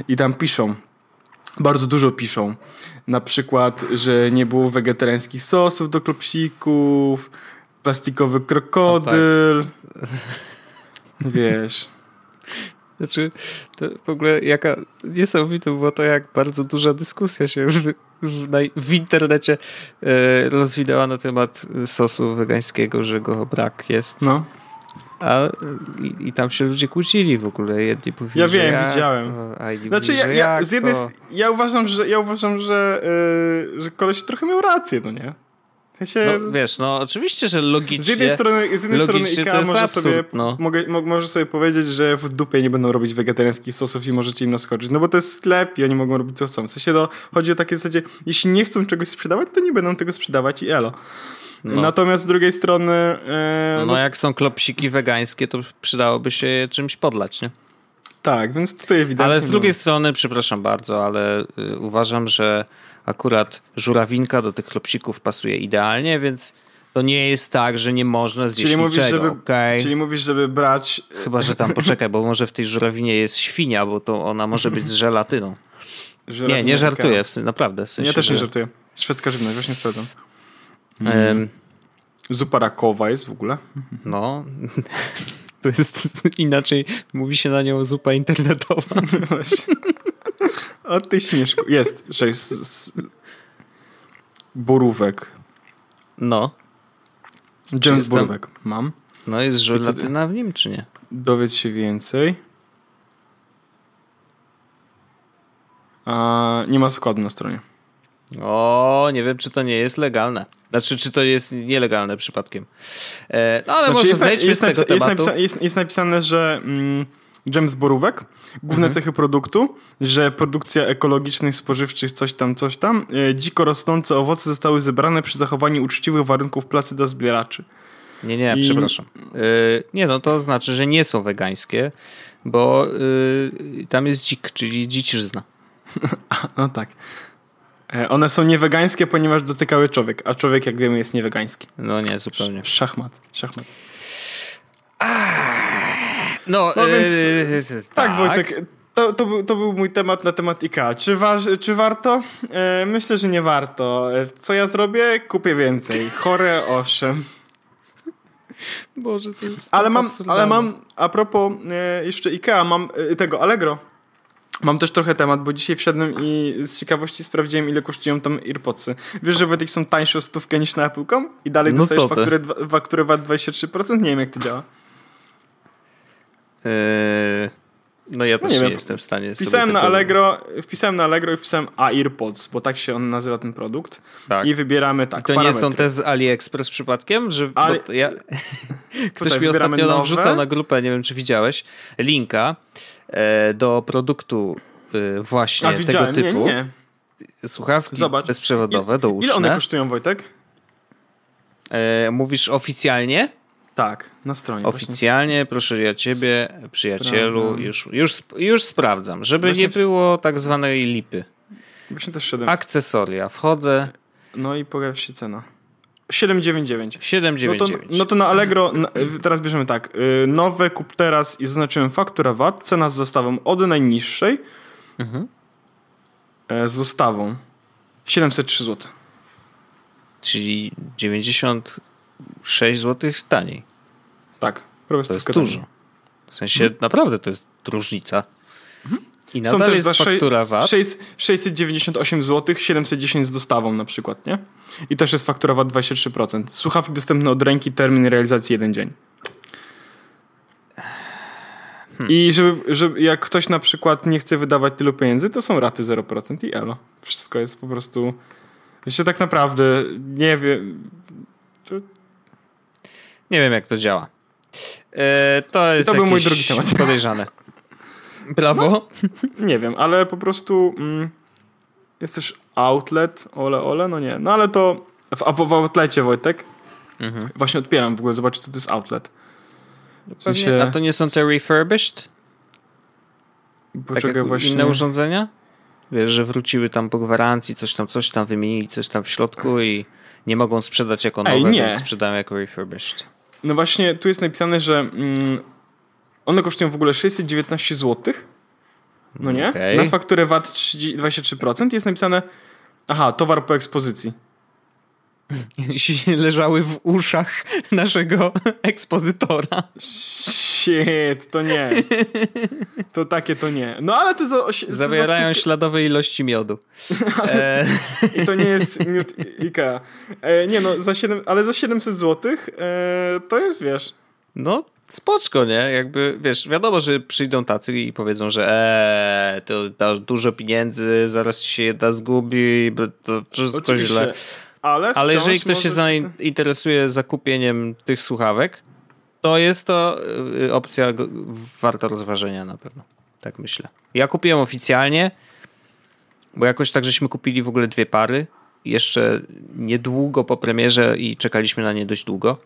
I tam piszą. Bardzo dużo piszą. Na przykład, że nie było wegetariańskich sosów do klopsików, plastikowy krokodyl. Wiesz. Znaczy, to w ogóle jaka niesamowite było to, jak bardzo duża dyskusja się w, w, w internecie e, rozwinęła na temat sosu wegańskiego, że go brak jest. No. A, i, I tam się ludzie kłócili w ogóle. Jedni mówili, Ja wiem, jak widziałem. To, a inni Znaczy, mówili, ja, ja, z jednej, to. ja uważam, że ja uważam, że, yy, że koleś trochę miał rację, no nie? Sensie, No, wiesz, no oczywiście, że logicznie... z jednej strony, z jednej strony IKEA może absurd, sobie, no. mogę, mo, może sobie powiedzieć, że w dupie nie będą robić wegetariańskich sosów i możecie im naskoczyć, no bo to jest sklep i oni mogą robić co chcą. W sensie to chodzi o takie zasadzie, jeśli nie chcą czegoś sprzedawać, to nie będą tego sprzedawać i elo. No. Natomiast z drugiej strony, No no, jak są klopsiki wegańskie, to przydałoby się je czymś podlać, nie? tak, więc tutaj ewidentnie... Ale z drugiej no. strony, przepraszam bardzo, ale y, uważam, że akurat żurawinka do tych klopsików pasuje idealnie, więc to nie jest tak, że nie można zjeść Czyli mówisz, niczego, żeby, okej? czyli mówisz, żeby brać Chyba, że tam, poczekaj, bo może w tej żurawinie jest świnia, bo to ona może być z żelatyną. Nie, nie żartuję, w naprawdę. W sensie, Ja też nie że, żartuję. Szwedzka żywność, właśnie sprawdzam. em, Zupa rakowa jest w ogóle. no, to jest inaczej, mówi się na nią zupa internetowa. Właśnie. O ty śmieszku. Jest, że jest z- borówek. No, James jest tam- borówek. Mam. no jest żelatyna w nim, czy nie? Dowiedz się więcej. A, nie ma składu na stronie. O, nie wiem, czy to nie jest legalne. Znaczy, czy to jest nielegalne przypadkiem. E, no ale Znaczy może jest, zejdźmy jest, z tego jest, tematu. napisa- jest, jest napisane, że mm, dżem z borówek, główne Mhm. cechy produktu, że produkcja ekologicznych, spożywczych, coś tam, coś tam. E, dziko rosnące owoce zostały zebrane przy zachowaniu uczciwych warunków pracy dla zbieraczy. Nie, nie, I- przepraszam. E, nie, no to znaczy, że nie są wegańskie, bo e, tam jest dzik, czyli dziczyzna. No tak. One są niewegańskie, ponieważ dotykały człowiek, a człowiek, jak wiemy, jest niewegański. No nie, zupełnie. Szachmat. Szachmat. No, No więc- e, Tak, Wojtek, to, to, był, to był mój temat na temat IKEA. Czy, waż, czy warto? E, myślę, że nie warto. E, co ja zrobię? Kupię więcej. Chore, owszem. Boże, to jest Ale tak mam, absurdalne. ale mam, a propos e, jeszcze IKEA, mam e, tego Allegro. Mam też trochę temat, bo dzisiaj wszedłem i z ciekawości sprawdziłem, ile kosztują tam AirPodsy. Wiesz, że Wojtek są tańsze o stówkę niż na Apple.com? I dalej No dostajesz fakturę, fakturę VAT 23%? Nie wiem, jak to działa. E, no ja też nie nie, wiem. jestem w stanie Wpisałem na Allegro, wpisałem na Allegro i wpisałem AirPods, bo tak się on nazywa ten produkt. Tak. I wybieramy tak. To nie parametry. są te z AliExpress przypadkiem? Że, Ale- to ja, ktoś Tutaj mi ostatnio nowe. wrzucał na grupę, nie wiem czy widziałeś, linka e, do produktu e, właśnie A tego widziałem, nie, typu. nie. Słuchawki Zobacz. bezprzewodowe, Ile one kosztują, Wojtek? E, mówisz oficjalnie? Tak, na stronie. właśnie. Oficjalnie, proszę ja ciebie, przyjacielu, Sprawdzam. już, już, już sprawdzam, żeby Właśnie nie było tak zwanej lipy. Właśnie też szedłem. Akcesoria, wchodzę, No i pojawia się cena. 799. No to, 799. no to na Allegro, na, teraz bierzemy tak. y, Nowe kup teraz i zaznaczyłem faktura VAT, cena z zestawą od najniższej Mhm. e, z zestawą 703 zł. Czyli 96 zł taniej. Tak, prawie To jest dużo. taniej. W sensie naprawdę to jest różnica. I Mhm. Są nadal też jest za faktura VAT. 6, 698 zł, 710 z dostawą na przykład, nie? I też jest faktura VAT 23%. Słuchawki dostępne od ręki, termin realizacji jeden dzień. Hmm. I żeby, żeby jak ktoś na przykład nie chce wydawać tylu pieniędzy, to są raty 0% i elo. Wszystko jest po prostu... Jeszcze tak naprawdę nie wiem... To, Nie wiem jak to działa. E, to jest to był mój drugi temat. podejrzane. Brawo. nie wiem, ale po prostu mm, jest też outlet, ole, ole, no nie. No ale to w, a w outlecie, Wojtek, Mhm. właśnie odpieram w ogóle, zobaczyć co to jest outlet. W sensie- a to nie są te refurbished? Tak Poczekaj jak właśnie. inne urządzenia? Wiesz, że wróciły tam po gwarancji, coś tam, coś tam wymienili, coś tam w środku i nie mogą sprzedać jako nowe, Ej, nie. sprzedają jako refurbished. No właśnie, tu jest napisane, że mm, one kosztują w ogóle 619 zł. No nie? Okej. Na fakturę VAT 30, 23% jest napisane aha, towar po ekspozycji. Leżały w uszach naszego ekspozytora. Shit, to nie. To takie to nie. No ale to za, za Zawierają stówkę- śladowe ilości miodu. E, I to nie jest miód Ikea. E, nie no, za 7, ale za 700 zł e, to jest, wiesz... no, spoczko, nie? Jakby, wiesz, wiadomo, że przyjdą tacy i powiedzą, że eee, to dasz dużo pieniędzy, zaraz ci się jedna zgubi, to wszystko Oczywiście. źle. Ale, Ale jeżeli ktoś się zainteresuje zakupieniem tych słuchawek, to jest to y, opcja warta rozważenia na pewno. Tak myślę. Ja kupiłem oficjalnie, bo jakoś tak żeśmy kupili w ogóle dwie pary. Jeszcze niedługo po premierze i czekaliśmy na nie dość długo.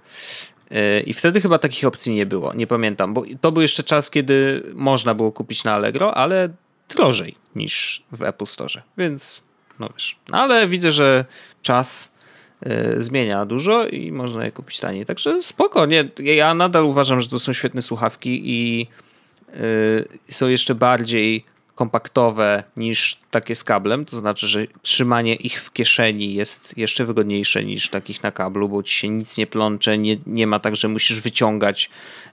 Y, I wtedy chyba takich opcji nie było. Nie pamiętam, bo to był jeszcze czas, kiedy można było kupić na Allegro, ale drożej niż w Apple Store. Więc no wiesz. Ale widzę, że czas y, zmienia dużo i można je kupić taniej. Także spoko. Nie, ja nadal uważam, że to są świetne słuchawki i y, są jeszcze bardziej kompaktowe niż takie z kablem, to znaczy, że trzymanie ich w kieszeni jest jeszcze wygodniejsze niż takich na kablu, bo ci się nic nie plącze, nie, nie ma tak, że musisz wyciągać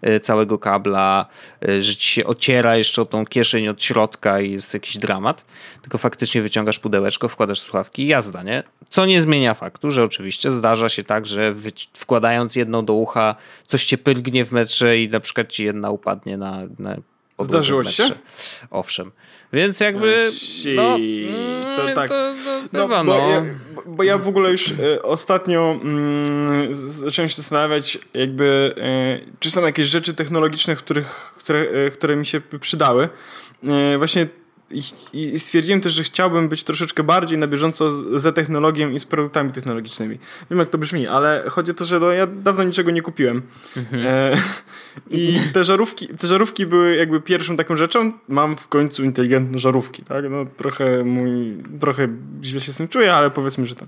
y, całego kabla, y, że ci się ociera jeszcze o tą kieszeń od środka i jest jakiś dramat, tylko faktycznie wyciągasz pudełeczko, wkładasz słuchawki i jazda, nie? Co nie zmienia faktu, że oczywiście zdarza się tak, że wkładając jedną do ucha, coś cię pyrgnie w metrze i na przykład ci jedna upadnie na, na Zdarzyło się? Owszem. Więc jakby. No, to mm, tak. To, to, No, bywa, bo, no. ja, bo ja w ogóle już e, ostatnio z- zacząłem się zastanawiać, jakby, e, czy są jakieś rzeczy technologiczne, których, które, e, które mi się przydały. E, właśnie i, stwierdziłem też, że chciałbym być troszeczkę bardziej na bieżąco ze technologią i z produktami technologicznymi. Wiem, jak to brzmi, ale chodzi o to, że no, ja dawno niczego nie kupiłem. E, I te żarówki, te żarówki były jakby pierwszą taką rzeczą. Mam w końcu inteligentne żarówki, tak? No trochę mój, trochę źle się z tym czuję, ale powiedzmy, że to.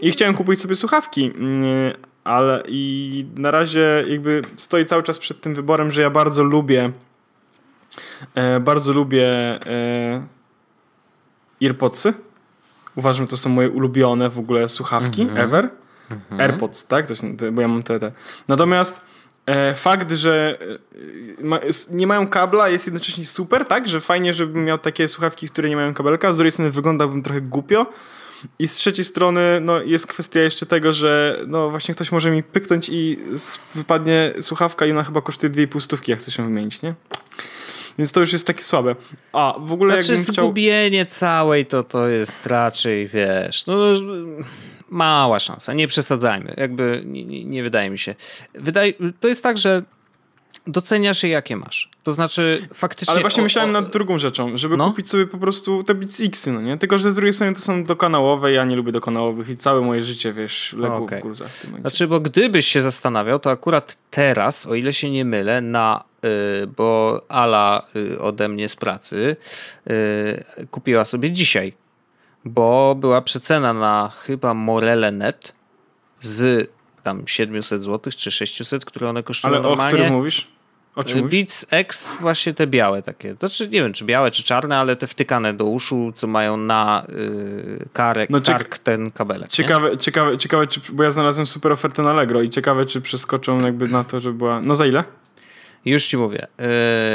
I chciałem kupić sobie słuchawki, mm, ale i na razie jakby stoję cały czas przed tym wyborem, że ja bardzo lubię e, bardzo lubię e, Earpodsy. Uważam, że to są moje ulubione w ogóle słuchawki ever. AirPods, tak? To są bo ja mam te. te. Natomiast e, fakt, że e, ma, nie mają kabla jest jednocześnie super, tak? Że fajnie, żebym miał takie słuchawki, które nie mają kabelka. Z drugiej strony wyglądałbym trochę głupio. I z trzeciej strony no, jest kwestia jeszcze tego, że no właśnie ktoś może mi pyknąć i wypadnie słuchawka i ona chyba kosztuje 2,5 stówki, jak chcę się wymienić, nie? Więc to już jest takie słabe. A w ogóle Znaczy, jakbym chciał... zgubienie całej to, to jest raczej, wiesz, no mała szansa, nie przesadzajmy, jakby nie, nie, nie wydaje mi się. Wydaje, to jest tak, że doceniasz je jakie masz. To znaczy faktycznie... Ale właśnie o- myślałem o- nad drugą rzeczą, żeby No. kupić sobie po prostu te Beats Xy, no nie? Tylko, że z drugiej strony to są dokanałowe, ja nie lubię dokanałowych i całe moje życie, wiesz, legło Okej. w gruzach w tym. Znaczy, bo gdybyś się zastanawiał, to akurat teraz, o ile się nie mylę, na, y, bo Ala y, ode mnie z pracy y, kupiła sobie dzisiaj, bo była przecena na chyba Morele.net z tam 700 zł czy 600, które one kosztują Ale o normalnie. którym mówisz? O czym Y? Beats X, właśnie te białe takie. To czy nie wiem, czy białe, czy czarne, ale te wtykane do uszu, co mają na y, karek, No, kark ten kabelek. nie? Ciekawe, ciekawe, ciekawe, czy, bo ja znalazłem super ofertę na Allegro i ciekawe, czy przeskoczą jakby na to, że była... No za ile? Już ci mówię. Yy,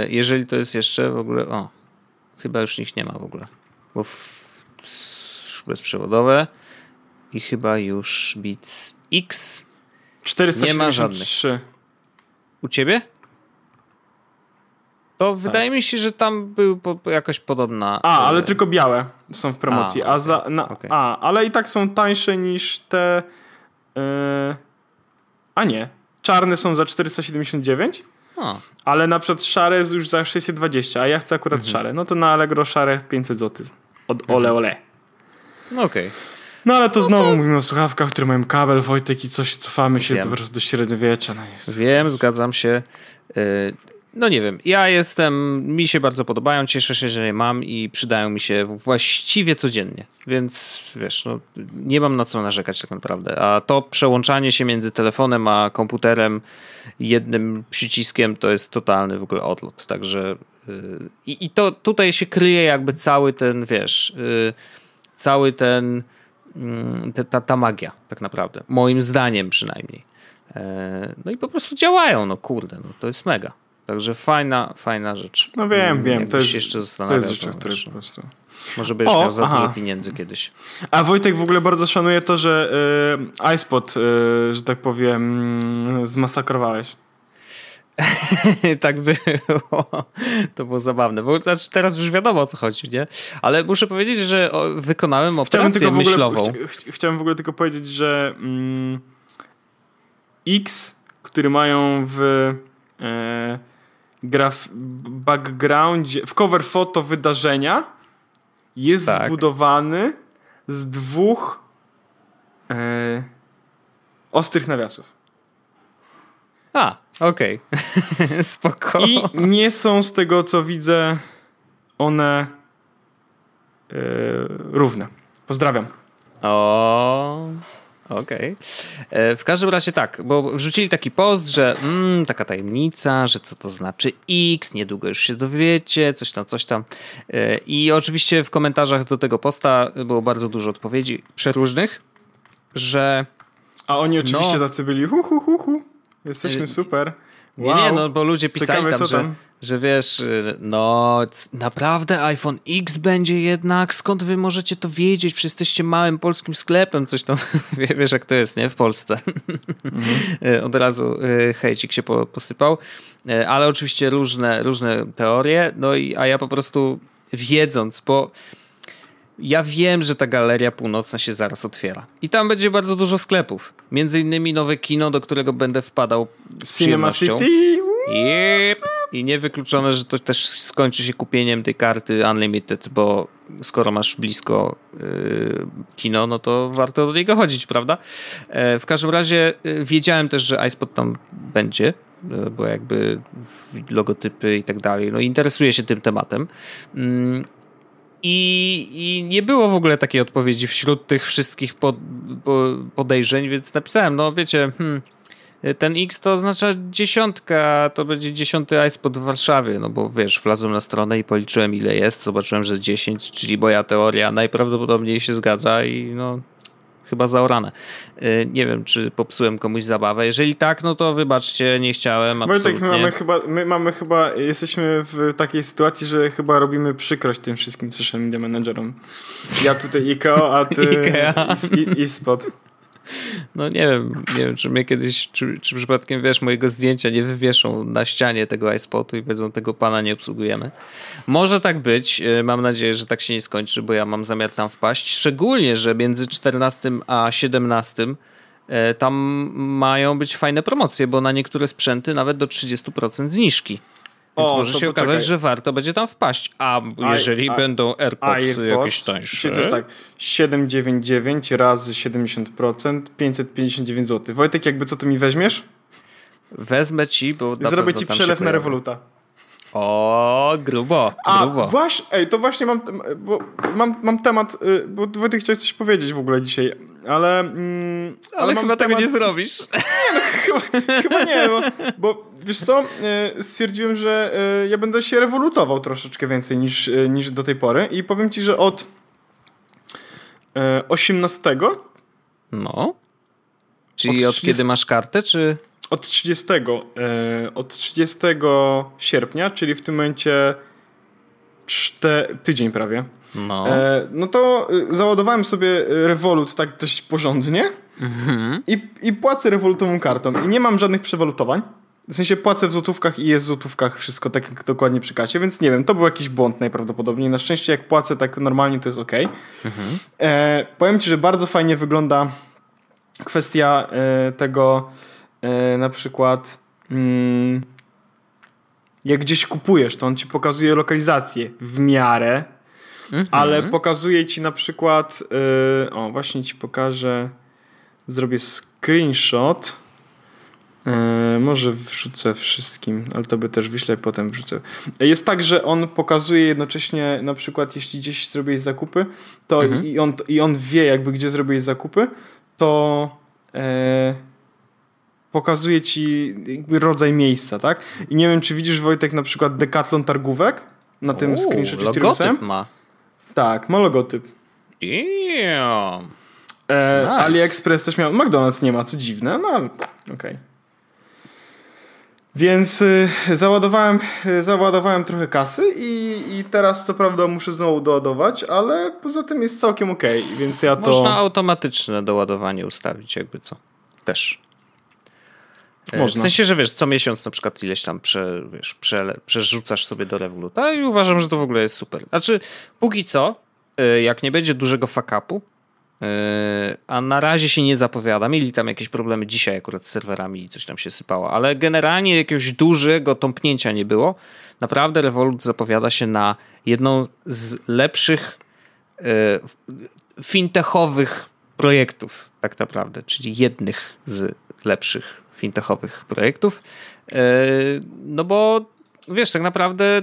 jeżeli to jest jeszcze w ogóle. O, chyba już ich nie ma w ogóle. Bo w, bezprzewodowe i chyba już Beats X 473. u ciebie? To wydaje mi się, że tam był po, po jakoś podobna. A, yy, ale tylko białe są w promocji. A, A, okej, za, na, okej. a, ale i tak są tańsze niż te. Yy, a nie. Czarne są za 479, O, ale na przykład szare jest już za 620, a ja chcę akurat Mhm. szare. No to na Allegro szare 500 zł. Od ole ole. no okej. No ale to znowu mówimy o słuchawkach, które mają kabel, Wojtek i coś cofamy się Wiem. po prostu do średniowiecza. No jest. Wiem, zgadzam się. Yy, no nie wiem, ja jestem, mi się bardzo podobają, cieszę się, że je mam i przydają mi się właściwie codziennie, więc wiesz, no, nie mam na co narzekać tak naprawdę, a to przełączanie się między telefonem a komputerem jednym przyciskiem to jest totalny w ogóle odlot, także yy, i to tutaj się kryje jakby cały ten, wiesz, yy, cały ten, yy, ta, ta magia tak naprawdę, moim zdaniem przynajmniej. E, no i po prostu działają, no kurde, no to jest mega. Także fajna, fajna rzecz. No wiem, wiem. to jest, jeszcze to jest rzecz, które po prostu... Może będziesz o, miał za aha. dużo pieniędzy kiedyś. A Wojtek w ogóle bardzo szanuje to, że y, iSpot, y, że tak powiem, y, zmasakrowałeś. tak było. To było zabawne. Bo znaczy teraz już wiadomo o co chodzi, nie? Ale muszę powiedzieć, że wykonałem operację chciałem myślową. Ogóle, ch chciałem w ogóle tylko powiedzieć, że mm, X, który mają w e, graf backgroundzie, w cover foto wydarzenia jest tak. zbudowany z dwóch e, ostrych nawiasów. A, okej. Okay. Spoko. I nie są z tego, co widzę, one e, równe. Pozdrawiam. O, Okej. Okay. W każdym razie tak, bo wrzucili taki post, że mm, taka tajemnica, że co to znaczy X, niedługo już się dowiecie, coś tam, coś tam. E, I oczywiście w komentarzach do tego posta było bardzo dużo odpowiedzi przeróżnych, że... A oni oczywiście no, tacy byli hu, hu, hu, hu. Jesteśmy e, super. Wow. Nie, nie, no bo ludzie pisali Ciekawe, tam, że... Tam? że wiesz, no naprawdę iPhone X będzie jednak, skąd wy możecie to wiedzieć, przecież jesteście małym polskim sklepem, coś tam, wiesz jak to jest, nie, w Polsce. Mhm. Od razu hejcik się posypał, ale oczywiście różne, różne teorie, no i, a ja po prostu wiedząc, bo ja wiem, że ta galeria północna się zaraz otwiera. I tam będzie bardzo dużo sklepów. Między innymi nowe kino, do którego będę wpadał z Cinema City. Yep. I niewykluczone, że to też skończy się kupieniem tej karty Unlimited, bo skoro masz blisko yy, kino, no to warto do niego chodzić, prawda? E, w każdym razie yy, wiedziałem też, że iSpot tam będzie, yy, bo jakby logotypy i tak dalej. No interesuje się tym tematem. I, I, nie było w ogóle takiej odpowiedzi wśród tych wszystkich pod, podejrzeń, więc napisałem, no wiecie, hmm, ten X to oznacza dziesiątka, to będzie dziesiąty iSpot w Warszawie, no bo wiesz, wlazłem na stronę i policzyłem ile jest, zobaczyłem, że jest 10, czyli moja teoria najprawdopodobniej się zgadza i no chyba zaorane. Y, nie wiem, czy popsułem komuś zabawę. Jeżeli tak, no to wybaczcie, nie chciałem. Absolutnie. My, tak, my mamy chyba, my mamy chyba, jesteśmy w takiej sytuacji, że chyba robimy przykrość tym wszystkim social media managerom. Ja tutaj IKEA, a ty Ikea. i, i spot. No nie wiem, nie wiem, czy mnie kiedyś, czy, czy przypadkiem, wiesz, mojego zdjęcia nie wywieszą na ścianie tego iSpotu i powiedzą, tego pana nie obsługujemy. Może tak być, e, mam nadzieję, że tak się nie skończy, bo ja mam zamiar tam wpaść, szczególnie, że między 14 a 17 e, tam mają być fajne promocje, bo na niektóre sprzęty nawet do 30% zniżki. Więc o, może się okazać, że warto będzie tam wpaść. A jeżeli I, będą AirPods, AirPods jakieś tańsze? To jest tak, 799 razy 70%, 559 zł. Wojtek, jakby co ty mi weźmiesz? Wezmę ci, bo Zrobię ci przelew na Revoluta. O, grubo, grubo. A, właśnie, ej, to właśnie mam, bo mam, mam temat, y, bo Wojtek chciałeś coś powiedzieć w ogóle dzisiaj, ale... Mm, ale, ale chyba tego nie zrobisz. Nie, no chyba, chyba nie, bo, bo wiesz co, y, stwierdziłem, że y, ja będę się rewolutował troszeczkę więcej niż, niż do tej pory i powiem ci, że od 18 no. Czyli od, 30... od kiedy masz kartę, czy od 30, e, od 30 sierpnia, czyli w tym momencie czte, tydzień prawie. No. E, no to e, załadowałem sobie Revolut tak dość porządnie mhm. i, i płacę Revolutową kartą. I nie mam żadnych przewalutowań. W sensie płacę w złotówkach i jest w złotówkach wszystko tak jak dokładnie przy kasie, więc nie wiem, to był jakiś błąd najprawdopodobniej. Na szczęście jak płacę tak normalnie to jest ok. Mhm. E, powiem Ci, że bardzo fajnie wygląda kwestia e, tego E, na przykład mm, jak gdzieś kupujesz, to on ci pokazuje lokalizację w miarę, mm -hmm. ale pokazuje ci na przykład yy, o właśnie ci pokażę zrobię screenshot E, może wrzucę wszystkim, ale to by też wyślę, potem wrzucę. Jest tak, że on pokazuje jednocześnie, na przykład jeśli gdzieś zrobiłeś zakupy, to Mhm. i, on, i on wie jakby gdzie zrobiłeś zakupy, to e, pokazuje ci rodzaj miejsca, tak? I nie wiem, czy widzisz Wojtek na przykład Decathlon targówek na tym Uuu, screenshocie, który ma. Tak, ma logotyp. Damn. E, Nice. AliExpress też miał. McDonald's nie ma, co dziwne, no ale okej. Więc y, załadowałem, y, załadowałem trochę kasy i, i teraz co prawda muszę znowu doładować, ale poza tym jest całkiem okej, więc ja to... Można automatyczne doładowanie ustawić, jakby co. Też. E, Można. W sensie, że wiesz, co miesiąc na przykład ileś tam prze, wiesz, przele, przerzucasz sobie do Revoluta i uważam, że to w ogóle jest super. Znaczy, póki co, e, jak nie będzie dużego fuck-upu, e, a na razie się nie zapowiada, mieli tam jakieś problemy dzisiaj akurat z serwerami i coś tam się sypało, ale generalnie jakiegoś dużego tąpnięcia nie było. Naprawdę Revolut zapowiada się na jedną z lepszych fintechowych projektów, tak naprawdę, czyli jednych z lepszych fintechowych projektów. E, No bo wiesz, tak naprawdę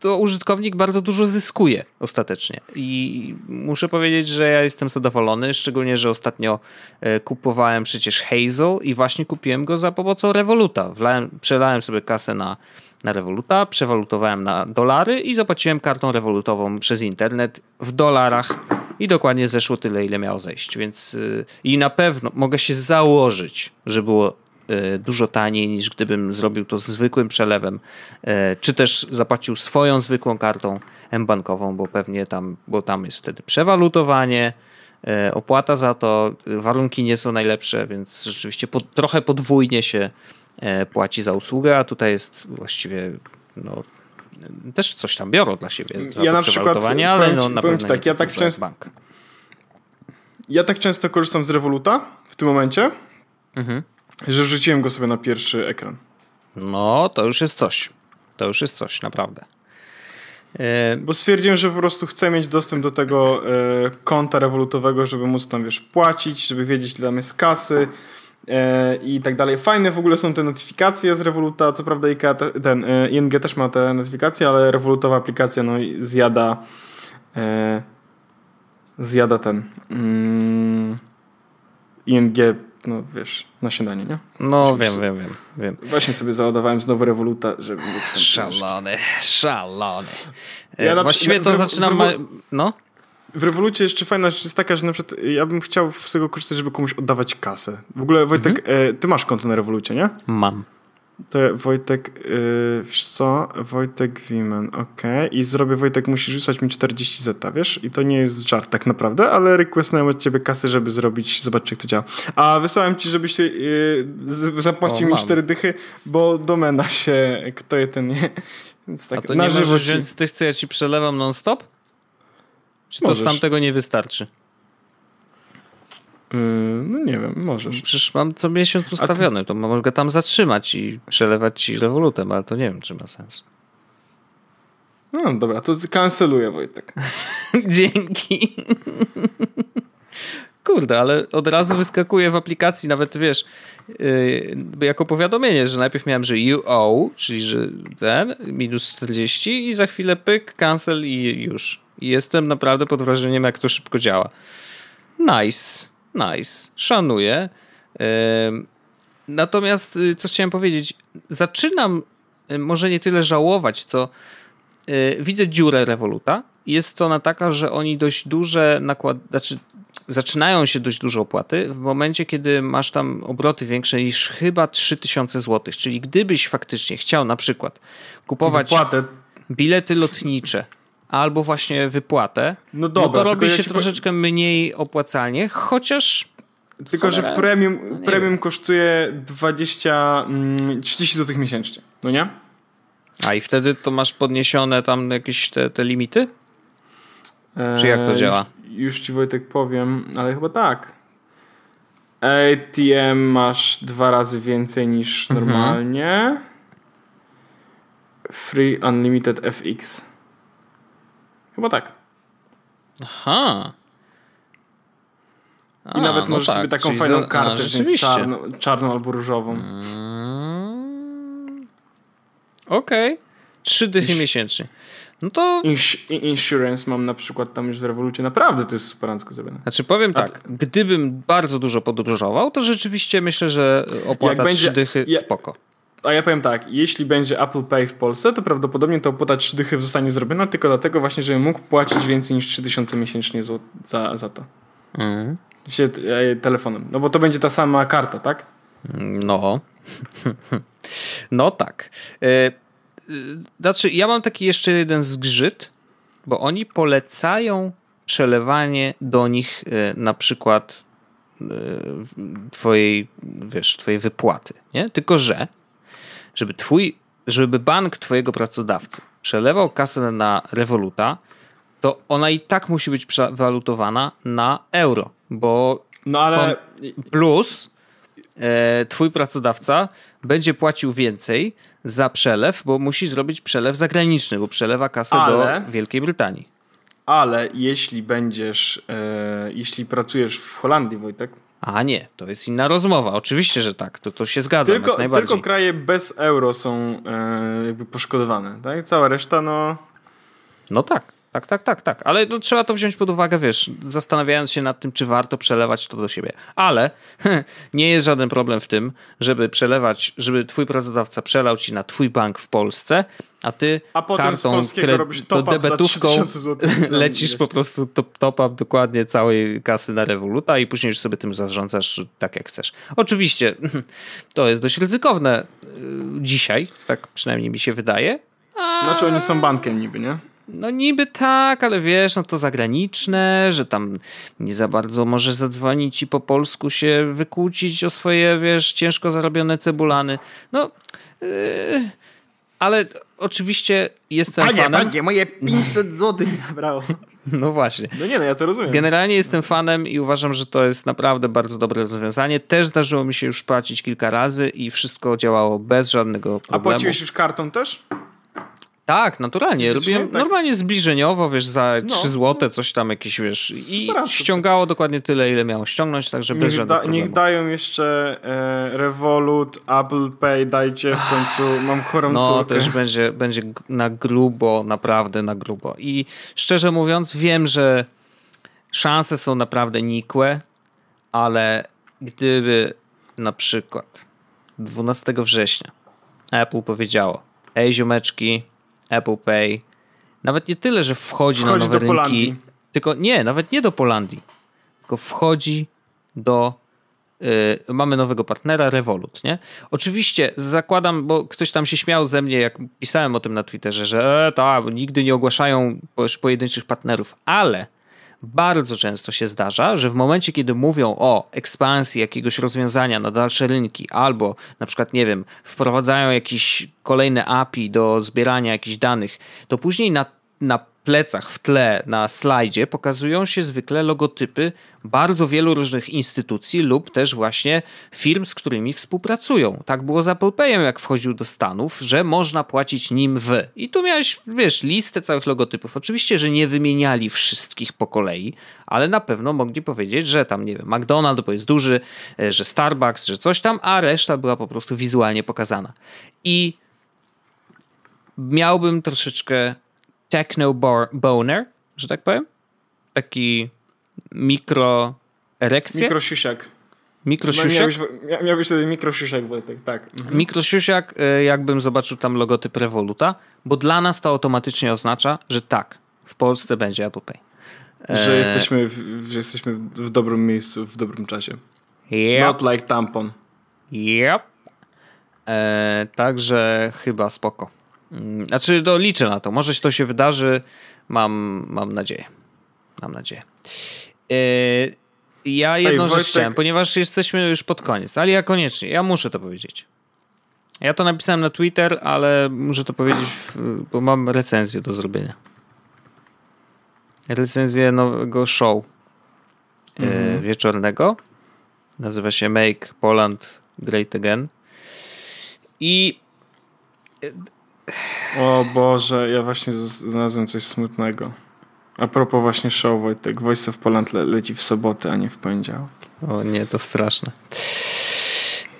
to użytkownik bardzo dużo zyskuje ostatecznie. I muszę powiedzieć, że ja jestem zadowolony, szczególnie, że ostatnio e, kupowałem przecież Hazel i właśnie kupiłem go za pomocą Revoluta. Wlałem, przelałem sobie kasę na, na Revoluta, przewalutowałem na dolary i zapłaciłem kartą rewolutową przez internet w dolarach i dokładnie zeszło tyle, ile miało zejść. Więc y, i na pewno mogę się założyć, że było dużo taniej niż gdybym zrobił to zwykłym przelewem, y, czy też zapłacił swoją zwykłą kartą m-bankową, bo pewnie tam, bo tam jest wtedy przewalutowanie, y, opłata za to, y, warunki nie są najlepsze, więc rzeczywiście trochę podwójnie się y, płaci za usługę, a tutaj jest właściwie no, y, też coś tam biorą dla siebie Ja na przykład, przewalutowanie, ale powiem no, na powiem tak, ja tak często- bank. Ja tak często korzystam z Revoluta w tym momencie, Mhm. Że wrzuciłem go sobie na pierwszy ekran. No, to już jest coś. To już jest coś, naprawdę. E, Bo stwierdziłem, że po prostu chcę mieć dostęp do tego e, konta rewolutowego, żeby móc tam, wiesz, płacić, żeby wiedzieć, ile tam jest kasy e, i tak dalej. Fajne w ogóle są te notyfikacje z Revoluta, co prawda te, ten, e, ING też ma te notyfikacje, ale rewolutowa aplikacja no, zjada e, zjada ten mm, ING, no wiesz, na śniadanie, nie? no, wiem, wiem, wiem, wiem. Właśnie sobie załadowałem znowu Revoluta, żeby móc wiesz, Szalony, szalony. E, Ja na przy- Właściwie to w- zaczynam... No? W rewolucie jeszcze fajna rzecz jest taka, że na przykład ja bym chciał z tego korzystać, żeby komuś oddawać kasę. W ogóle Wojtek, e, ty masz konto na rewolucie, nie? Mam. To Wojtek, e, wiesz co? Wojtek Wimen, okej. I zrobię, Wojtek, musisz wysłać mi 40 zeta, wiesz? I to nie jest żart tak naprawdę, ale requestnąłem od ciebie kasy, żeby zrobić, zobaczyć jak to działa. A wysłałem ci, żebyś z- zapłacił O, mi mam. 4 dychy, bo domena się, kto je ten nie... Więc A tak, to na nie żywo możesz wziąć z tych, co ja ci przelewam non-stop? Czy to z Możesz. tamtego nie wystarczy? Yy, no nie wiem, możesz. Przecież mam co miesiąc ustawiony, to mogę tam zatrzymać i przelewać ci rewolutem, ale to nie wiem, czy ma sens. No dobra, to kanceluję Wojtek. Dzięki. Kurde, ale od razu wyskakuje w aplikacji, nawet wiesz, yy, jako powiadomienie, że najpierw miałem, że you owe, czyli że ten, minus 40 i za chwilę pyk, cancel i już. Jestem naprawdę pod wrażeniem, jak to szybko działa. Nice, nice, szanuję. Natomiast, y, co chciałem powiedzieć, zaczynam y, może nie tyle żałować, co y, widzę dziurę Revoluta. Jest to ona taka, że oni dość duże nakład, znaczy zaczynają się dość duże opłaty w momencie, kiedy masz tam obroty większe niż chyba 3000 zł. Czyli gdybyś faktycznie chciał na przykład kupować Wypłatę. bilety lotnicze albo właśnie wypłatę, No dobra, no to robi tylko ja się ci po- troszeczkę mniej opłacalnie, chociaż Tylko, że Cholera. premium, No premium kosztuje 20, mm, 30 zł miesięcznie, no nie? a i wtedy to masz podniesione tam jakieś te, te limity? Czy jak to Eee, działa? Już, już ci Wojtek powiem, ale chyba tak. ATM masz dwa razy więcej niż Mhm. normalnie. Free Unlimited FX. Chyba tak. Aha. I nawet no możesz tak, sobie taką fajną za- a, kartę rzeczywiście. czarną, czarną albo różową. Mm. Okej. Trzy dychy miesięcznie. No to, Ins- insurance mam na przykład tam już w rewolucie. Naprawdę to jest superancko zrobione. znaczy powiem A tak, gdybym bardzo dużo podróżował, to rzeczywiście myślę, że opłata będzie- trzy dychy ja- spoko. A ja powiem tak, jeśli będzie Apple Pay w Polsce, to prawdopodobnie ta opłata 3 dychy zostanie zrobiona tylko dlatego właśnie, żebym mógł płacić więcej niż 3000 miesięcznie za, za to. Mhm. Się, e, telefonem. No bo to będzie ta sama karta, tak? No. No tak. E, e, Znaczy, ja mam taki jeszcze jeden zgrzyt, bo oni polecają przelewanie do nich na przykład twojej, wiesz, twojej wypłaty, nie? Tylko, że żeby twój, żeby bank twojego pracodawcy przelewał kasę na Revoluta, to ona i tak musi być przewalutowana na euro, bo No ale... Plus e, twój pracodawca będzie płacił więcej za przelew, bo musi zrobić przelew zagraniczny, bo przelewa kasę Ale- do Wielkiej Brytanii. Ale jeśli będziesz, e, jeśli pracujesz w Holandii, Wojtek, A nie, to jest inna rozmowa. Oczywiście, że tak, to, to się zgadzam tylko, tylko kraje bez euro są e, jakby poszkodowane, tak? Cała reszta, no... No tak, tak, tak, tak, tak. Ale no, trzeba to wziąć pod uwagę, wiesz, zastanawiając się nad tym, czy warto przelewać to do siebie. Ale nie jest żaden problem w tym, żeby przelewać, żeby twój pracodawca przelał ci na twój bank w Polsce, a ty A potem z kartą polskiego kre- robisz to top-up za debetówką 3000 złotych. lecisz Wiesz. po prostu top, top up dokładnie całej kasy na Revoluta i później już sobie tym zarządzasz tak jak chcesz. Oczywiście to jest dość ryzykowne y, dzisiaj, tak przynajmniej mi się wydaje, Znaczy oni są bankiem niby, nie? No niby tak, ale wiesz, no to zagraniczne, że tam nie za bardzo możesz zadzwonić i po polsku się wykłócić o swoje, wiesz, ciężko zarobione cebulany. No, yy, ale oczywiście jestem fanem. moje 500 zł nie zabrało. No właśnie. No nie, no ja to rozumiem. Generalnie jestem fanem i uważam, że to jest naprawdę bardzo dobre rozwiązanie. Też zdarzyło mi się już płacić kilka razy i wszystko działało bez żadnego A problemu. płaciłeś już kartą też? Tak, naturalnie. Robiłem Tak. normalnie zbliżeniowo, wiesz, za No. 3 zł, coś tam jakieś, wiesz. I Sprawdź ściągało dokładnie tyle, ile miało ściągnąć, także bez żadnych da, niech dają jeszcze e, Revolut, Apple Pay, dajcie w końcu, mam chorą No, córkę. też będzie, będzie na grubo, naprawdę na grubo. I szczerze mówiąc, wiem, że szanse są naprawdę nikłe, ale gdyby na przykład 12 września Apple powiedziało, ej ziomeczki, Apple Pay, nawet nie tyle, że wchodzi, Wchodzi na nowe do rynki, Polandii. tylko nie, nawet nie do Polandii, tylko wchodzi do y, mamy nowego partnera, Revolut, nie? Oczywiście zakładam, bo ktoś tam się śmiał ze mnie, jak pisałem o tym na Twitterze, że e, tak, nigdy nie ogłaszają po- pojedynczych partnerów, ale bardzo często się zdarza, że w momencie, kiedy mówią o ekspansji jakiegoś rozwiązania na dalsze rynki, albo na przykład, nie wiem, wprowadzają jakieś kolejne API do zbierania jakichś danych, to później na, na plecach, w tle, na slajdzie pokazują się zwykle logotypy bardzo wielu różnych instytucji lub też właśnie firm, z którymi współpracują. Tak było z Apple Payem, jak wchodził do Stanów, że można płacić nim w. I tu miałeś, wiesz, listę całych logotypów. Oczywiście, że nie wymieniali wszystkich po kolei, ale na pewno mogli powiedzieć, że tam, nie wiem, McDonald's, bo jest duży, e, że Starbucks, że coś tam, a reszta była po prostu wizualnie pokazana. I miałbym troszeczkę techno boner, że tak powiem. Taki mikro erekcję, mikro, Mikrosiusiak. mikro No, miałbyś, mia- miałbyś wtedy mikrosiusiak, Wojtek, tak. Mhm. Mikrosiusiak, e, jakbym zobaczył tam logotyp Revoluta, bo dla nas to automatycznie oznacza, że tak, w Polsce będzie Apple Pay. Że jesteśmy, w, że jesteśmy w, dobrym miejscu, w dobrym czasie. Yep. Not like tampon. Yep. E, także chyba spoko. Mm, Znaczy, to liczę na to. Może to się wydarzy. Mam, mam nadzieję. Mam nadzieję. E, ja jedną rzecz Wojtek- chciałem, ponieważ jesteśmy już pod koniec, ale ja koniecznie, ja muszę to powiedzieć. Ja to napisałem na Twitter, ale muszę to powiedzieć, bo mam recenzję do zrobienia. Recenzję nowego show e, wieczornego. Nazywa się Make Poland Great Again. I O Boże, ja właśnie znalazłem coś smutnego. A propos właśnie show, Wojtek, Voice of Poland le leci w sobotę, a nie w poniedziałek. O nie, to straszne.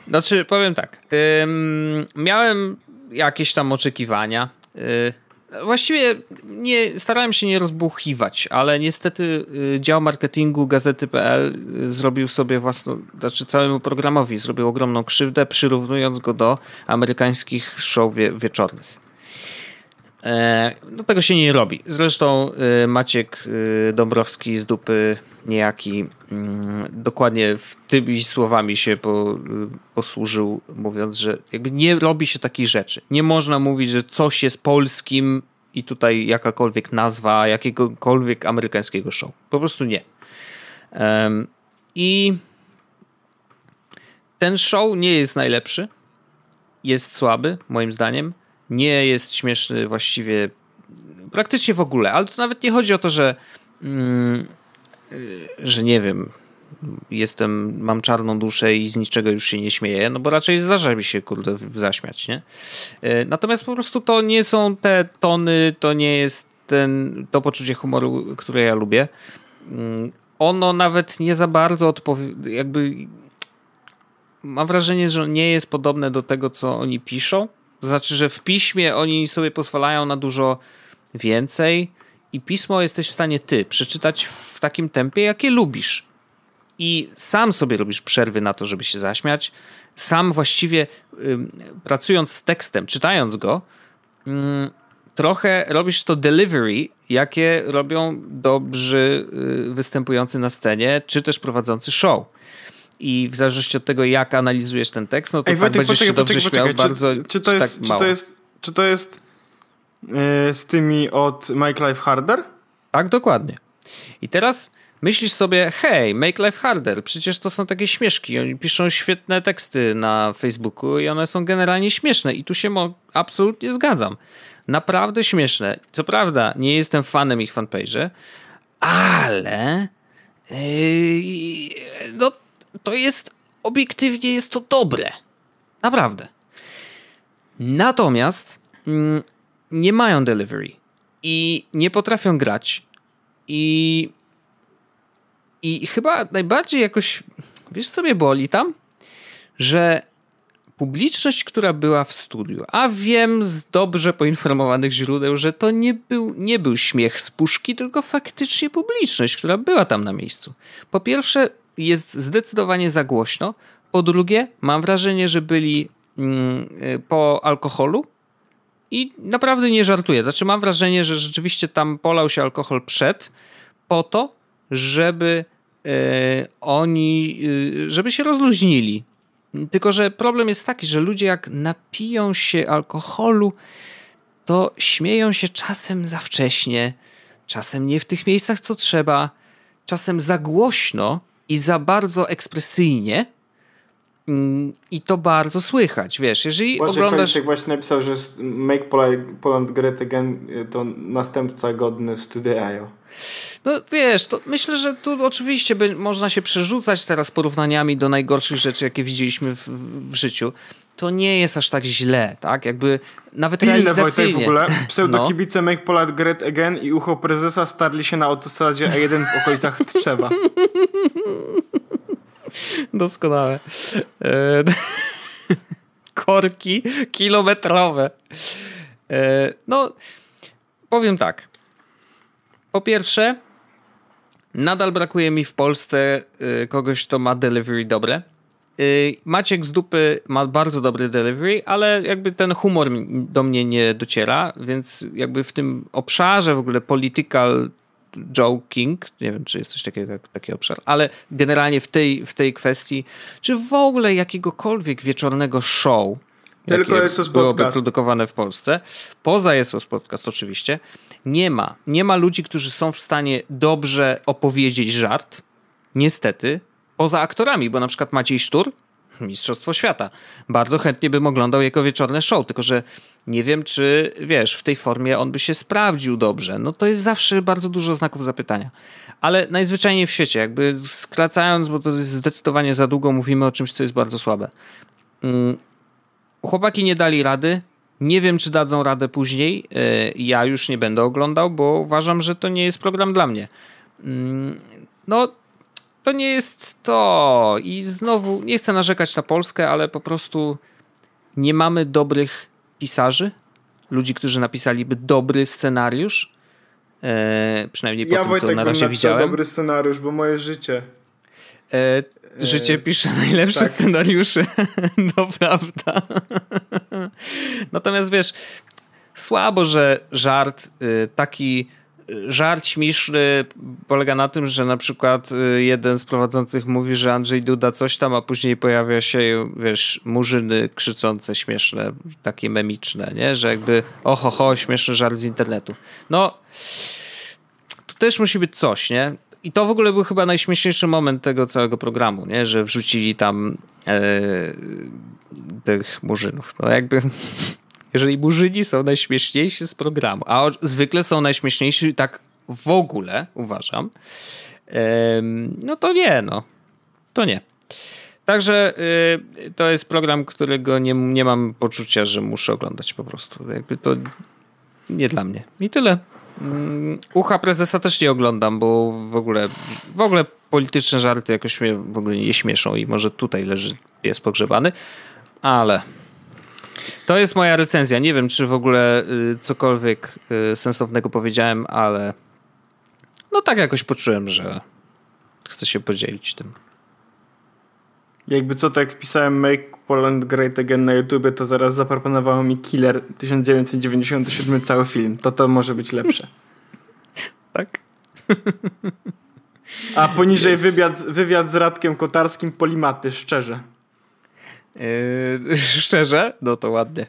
Znaczy, powiem tak. Ym, miałem jakieś tam oczekiwania. Yy, właściwie nie, starałem się nie rozbuchiwać, ale niestety yy, dział marketingu gazety.pl yy, zrobił sobie własną, znaczy całemu programowi zrobił ogromną krzywdę, przyrównując go do amerykańskich show wie, wieczornych. E, no tego się nie robi. Zresztą y, Maciek y, Dąbrowski z dupy niejaki mm, dokładnie tymi słowami się po, posłużył, mówiąc, że jakby nie robi się takich rzeczy. Nie można mówić, że coś jest polskim i tutaj jakakolwiek nazwa jakiegokolwiek amerykańskiego show. Po prostu nie. I ten show nie jest najlepszy. Jest słaby, moim zdaniem nie jest śmieszny właściwie praktycznie w ogóle, ale to nawet nie chodzi o to, że mm, y, że nie wiem, jestem, mam czarną duszę i z niczego już się nie śmieję, no bo raczej zdarza mi się, kurde, zaśmiać, nie? Y, natomiast po prostu to nie są te tony, to nie jest ten, to poczucie humoru, które ja lubię. Mm, ono nawet nie za bardzo odpowiada, jakby mam wrażenie, że nie jest podobne do tego, co oni piszą, to znaczy, że w piśmie oni sobie pozwalają na dużo więcej i pismo jesteś w stanie ty przeczytać w takim tempie, jakie lubisz. I sam sobie robisz przerwy na to, żeby się zaśmiać. Sam właściwie pracując z tekstem, czytając go, trochę robisz to delivery, jakie robią dobrzy y, występujący na scenie, czy też prowadzący show i w zależności od tego, jak analizujesz ten tekst, no to Ej, tak Wojtek, będziesz poczekaj, się dobrze poczekaj, śmiał, bardzo czy, czy, to jest, tak czy to jest, czy to jest yy, z tymi od Make Life Harder? Tak, dokładnie. I teraz myślisz sobie, hej, Make Life Harder, przecież to są takie śmieszki, oni piszą świetne teksty na Facebooku i one są generalnie śmieszne i tu się absolutnie zgadzam. Naprawdę śmieszne. Co prawda, nie jestem fanem ich fanpage'y, ale yy, no to jest obiektywnie jest to dobre. Naprawdę. Natomiast mm, nie mają delivery i nie potrafią grać i i chyba najbardziej jakoś wiesz co mnie boli tam, że publiczność, która była w studiu, a wiem z dobrze poinformowanych źródeł, że to nie był, nie był śmiech z puszki, tylko faktycznie publiczność, która była tam na miejscu. Po pierwsze, jest zdecydowanie za głośno. Po drugie, mam wrażenie, że byli mm, y, po alkoholu i naprawdę nie żartuję. Znaczy, mam wrażenie, że rzeczywiście tam polał się alkohol przed, po to, żeby y, oni, y, żeby się rozluźnili. Tylko, że problem jest taki, że ludzie jak napiją się alkoholu, to śmieją się czasem za wcześnie, czasem nie w tych miejscach, co trzeba, czasem za głośno i za bardzo ekspresyjnie. Mm, I to bardzo słychać, wiesz, jeżeli właśnie oglądasz... Właśnie napisał, że Make Poland Great Again y, to następca godny Studio. No wiesz, to myślę, że tu oczywiście by, można się przerzucać teraz porównaniami do najgorszych rzeczy, jakie widzieliśmy w, w życiu. To nie jest aż tak źle, tak? Jakby nawet Pilne realizacyjnie. Wojtek w ogóle. Pseudokibice no. Make Poland Great Again i ucho prezesa starli się na autostradzie A1 w okolicach Trzewa. Doskonałe. E, korki kilometrowe. E, no, powiem tak. Po pierwsze, nadal brakuje mi w Polsce e, kogoś, kto ma delivery dobre. Maciek z dupy ma bardzo dobry delivery, ale jakby ten humor do mnie nie dociera, więc jakby w tym obszarze w ogóle political joking, nie wiem, czy jest coś takiego jak taki obszar, ale generalnie w tej, w tej kwestii, czy w ogóle jakiegokolwiek wieczornego show, tylko jest byłoby produkowane w Polsce, poza jest Podcast oczywiście, nie ma. Nie ma ludzi, którzy są w stanie dobrze opowiedzieć żart, niestety, poza aktorami, bo na przykład Maciej Sztur, Mistrzostwo Świata. Bardzo chętnie bym oglądał jego wieczorne show, tylko że nie wiem, czy wiesz, w tej formie on by się sprawdził dobrze. No to jest zawsze bardzo dużo znaków zapytania. Ale najzwyczajniej w świecie, jakby skracając, bo to jest zdecydowanie za długo, mówimy o czymś, co jest bardzo słabe. Mm, chłopaki nie dali rady. Nie wiem, czy dadzą radę później. E, ja już nie będę oglądał, bo uważam, że to nie jest program dla mnie. Mm, no, to nie jest to. I znowu nie chcę narzekać na Polskę, ale po prostu nie mamy dobrych pisarzy, ludzi, którzy napisaliby dobry scenariusz. E, przynajmniej po ja tym, Wojtek co na razie widziałem. dobry scenariusz, bo moje życie. E, życie pisze najlepsze tak. scenariusze. to prawda. Natomiast wiesz, słabo, że żart y, taki żart śmieszny polega na tym, że na przykład y, jeden z prowadzących mówi, że Andrzej Duda coś tam, a później pojawia się, wiesz, murzyny krzyczące śmieszne, takie memiczne, nie? Że jakby oho, ho, śmieszny żart z internetu. No, tu też musi być coś, nie? I to w ogóle był chyba najśmieszniejszy moment tego całego programu, nie? Że wrzucili tam e, tych murzynów. No jakby jeżeli murzyni są najśmieszniejsi z programu, a zwykle są najśmieszniejsi tak w ogóle, uważam, no to nie, no. To nie. Także y, to jest program, którego nie, nie mam poczucia, że muszę oglądać po prostu. Jakby to nie dla mnie. I tyle. Mm, ucha prezesa też nie oglądam, bo w ogóle, w ogóle polityczne żarty jakoś mnie w ogóle nie śmieszą i może tutaj leży, jest pogrzebany, ale to jest moja recenzja. Nie wiem, czy w ogóle y, cokolwiek y, sensownego powiedziałem, ale no tak jakoś poczułem, że chcę się podzielić tym. Jakby co, tak wpisałem Make Poland Great Again na YouTube, to zaraz zaproponowało mi Killer 1997 cały film. To to może być lepsze. tak? A poniżej yes. wywiad, wywiad z Radkiem Kotarskim Polimaty, szczerze. Yy, szczerze? No to ładnie.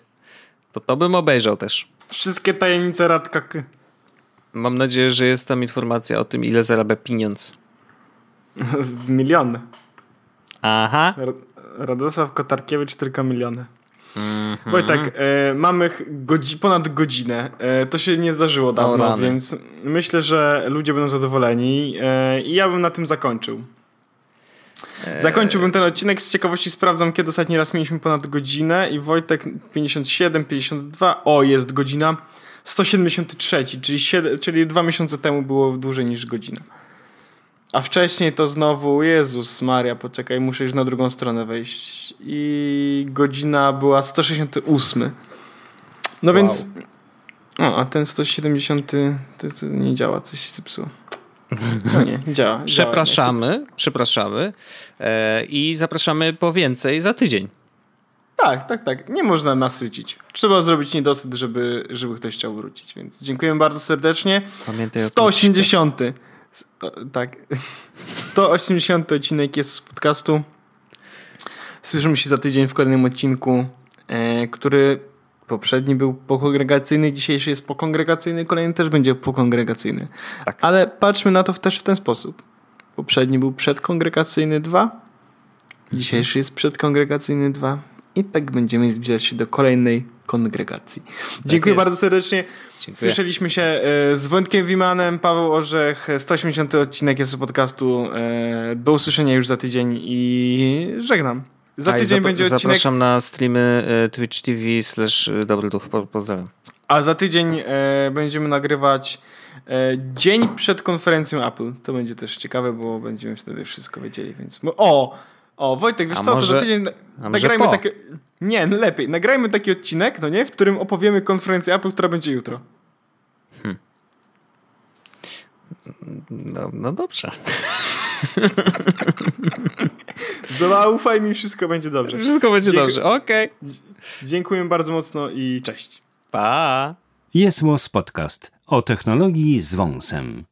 To to bym obejrzał też. Wszystkie tajemnice Radka K. Mam nadzieję, że jest tam informacja o tym, ile zarabia pieniądz. Miliony. Aha. Radosław Kotarkiewicz tylko miliony. Mm -hmm. Wojtek, e, mamy godzi ponad godzinę. E, to się nie zdarzyło dawno, więc myślę, że ludzie będą zadowoleni e, i ja bym na tym zakończył. E, Zakończyłbym ten odcinek. Z ciekawości sprawdzam, kiedy ostatni raz mieliśmy ponad godzinę i Wojtek 57, 52. O, jest godzina 173, czyli, 7, czyli dwa miesiące temu było dłużej niż godzina. A wcześniej to znowu, Jezus Maria, poczekaj, muszę już na drugą stronę wejść. I godzina była 168. No wow. więc. O, a ten 170 to, to nie działa, coś się zepsuło. No nie, działa. Przepraszamy, działa, przepraszamy e, i zapraszamy po więcej za tydzień. Tak, tak, tak. Nie można nasycić. Trzeba zrobić niedosyt, żeby, żeby ktoś chciał wrócić. Więc dziękuję bardzo serdecznie. Pamiętaj 180. Tak. 180 odcinek jest z podcastu. Słyszymy się za tydzień w kolejnym odcinku, e, który poprzedni był pokongregacyjny, dzisiejszy jest pokongregacyjny, kolejny też będzie pokongregacyjny. Tak. Ale patrzmy na to też w ten sposób. Poprzedni był przedkongregacyjny 2, dzisiejszy jest przedkongregacyjny 2 i tak będziemy zbliżać się do kolejnej kongregacji. Tak Dziękuję bardzo serdecznie. Dziękuję. Słyszeliśmy się e, z Wojtkiem Wimanem, Paweł Orzech, 180 odcinek jest podcastu. E, do usłyszenia już za tydzień i żegnam. Za tydzień będzie odcinek. Zapraszam na streamy e, Twitch TV slash Dobry Duch. Pozdrawiam. A za tydzień będziemy nagrywać dzień przed konferencją Apple. To będzie też ciekawe, bo będziemy wtedy wszystko wiedzieli, więc... O! O, Wojtek, wiesz a co, może, to za tydzień nagrajmy takie... Nie, no lepiej. Nagrajmy taki odcinek, no nie? W którym opowiemy konferencję Apple, która będzie jutro. Hmm. No, no dobrze. Zaufaj mi, wszystko będzie dobrze. Wszystko będzie Dziękuję. dobrze, okej. Okay. Dziękuję bardzo mocno i cześć. Pa! Jest Podcast o technologii z wąsem.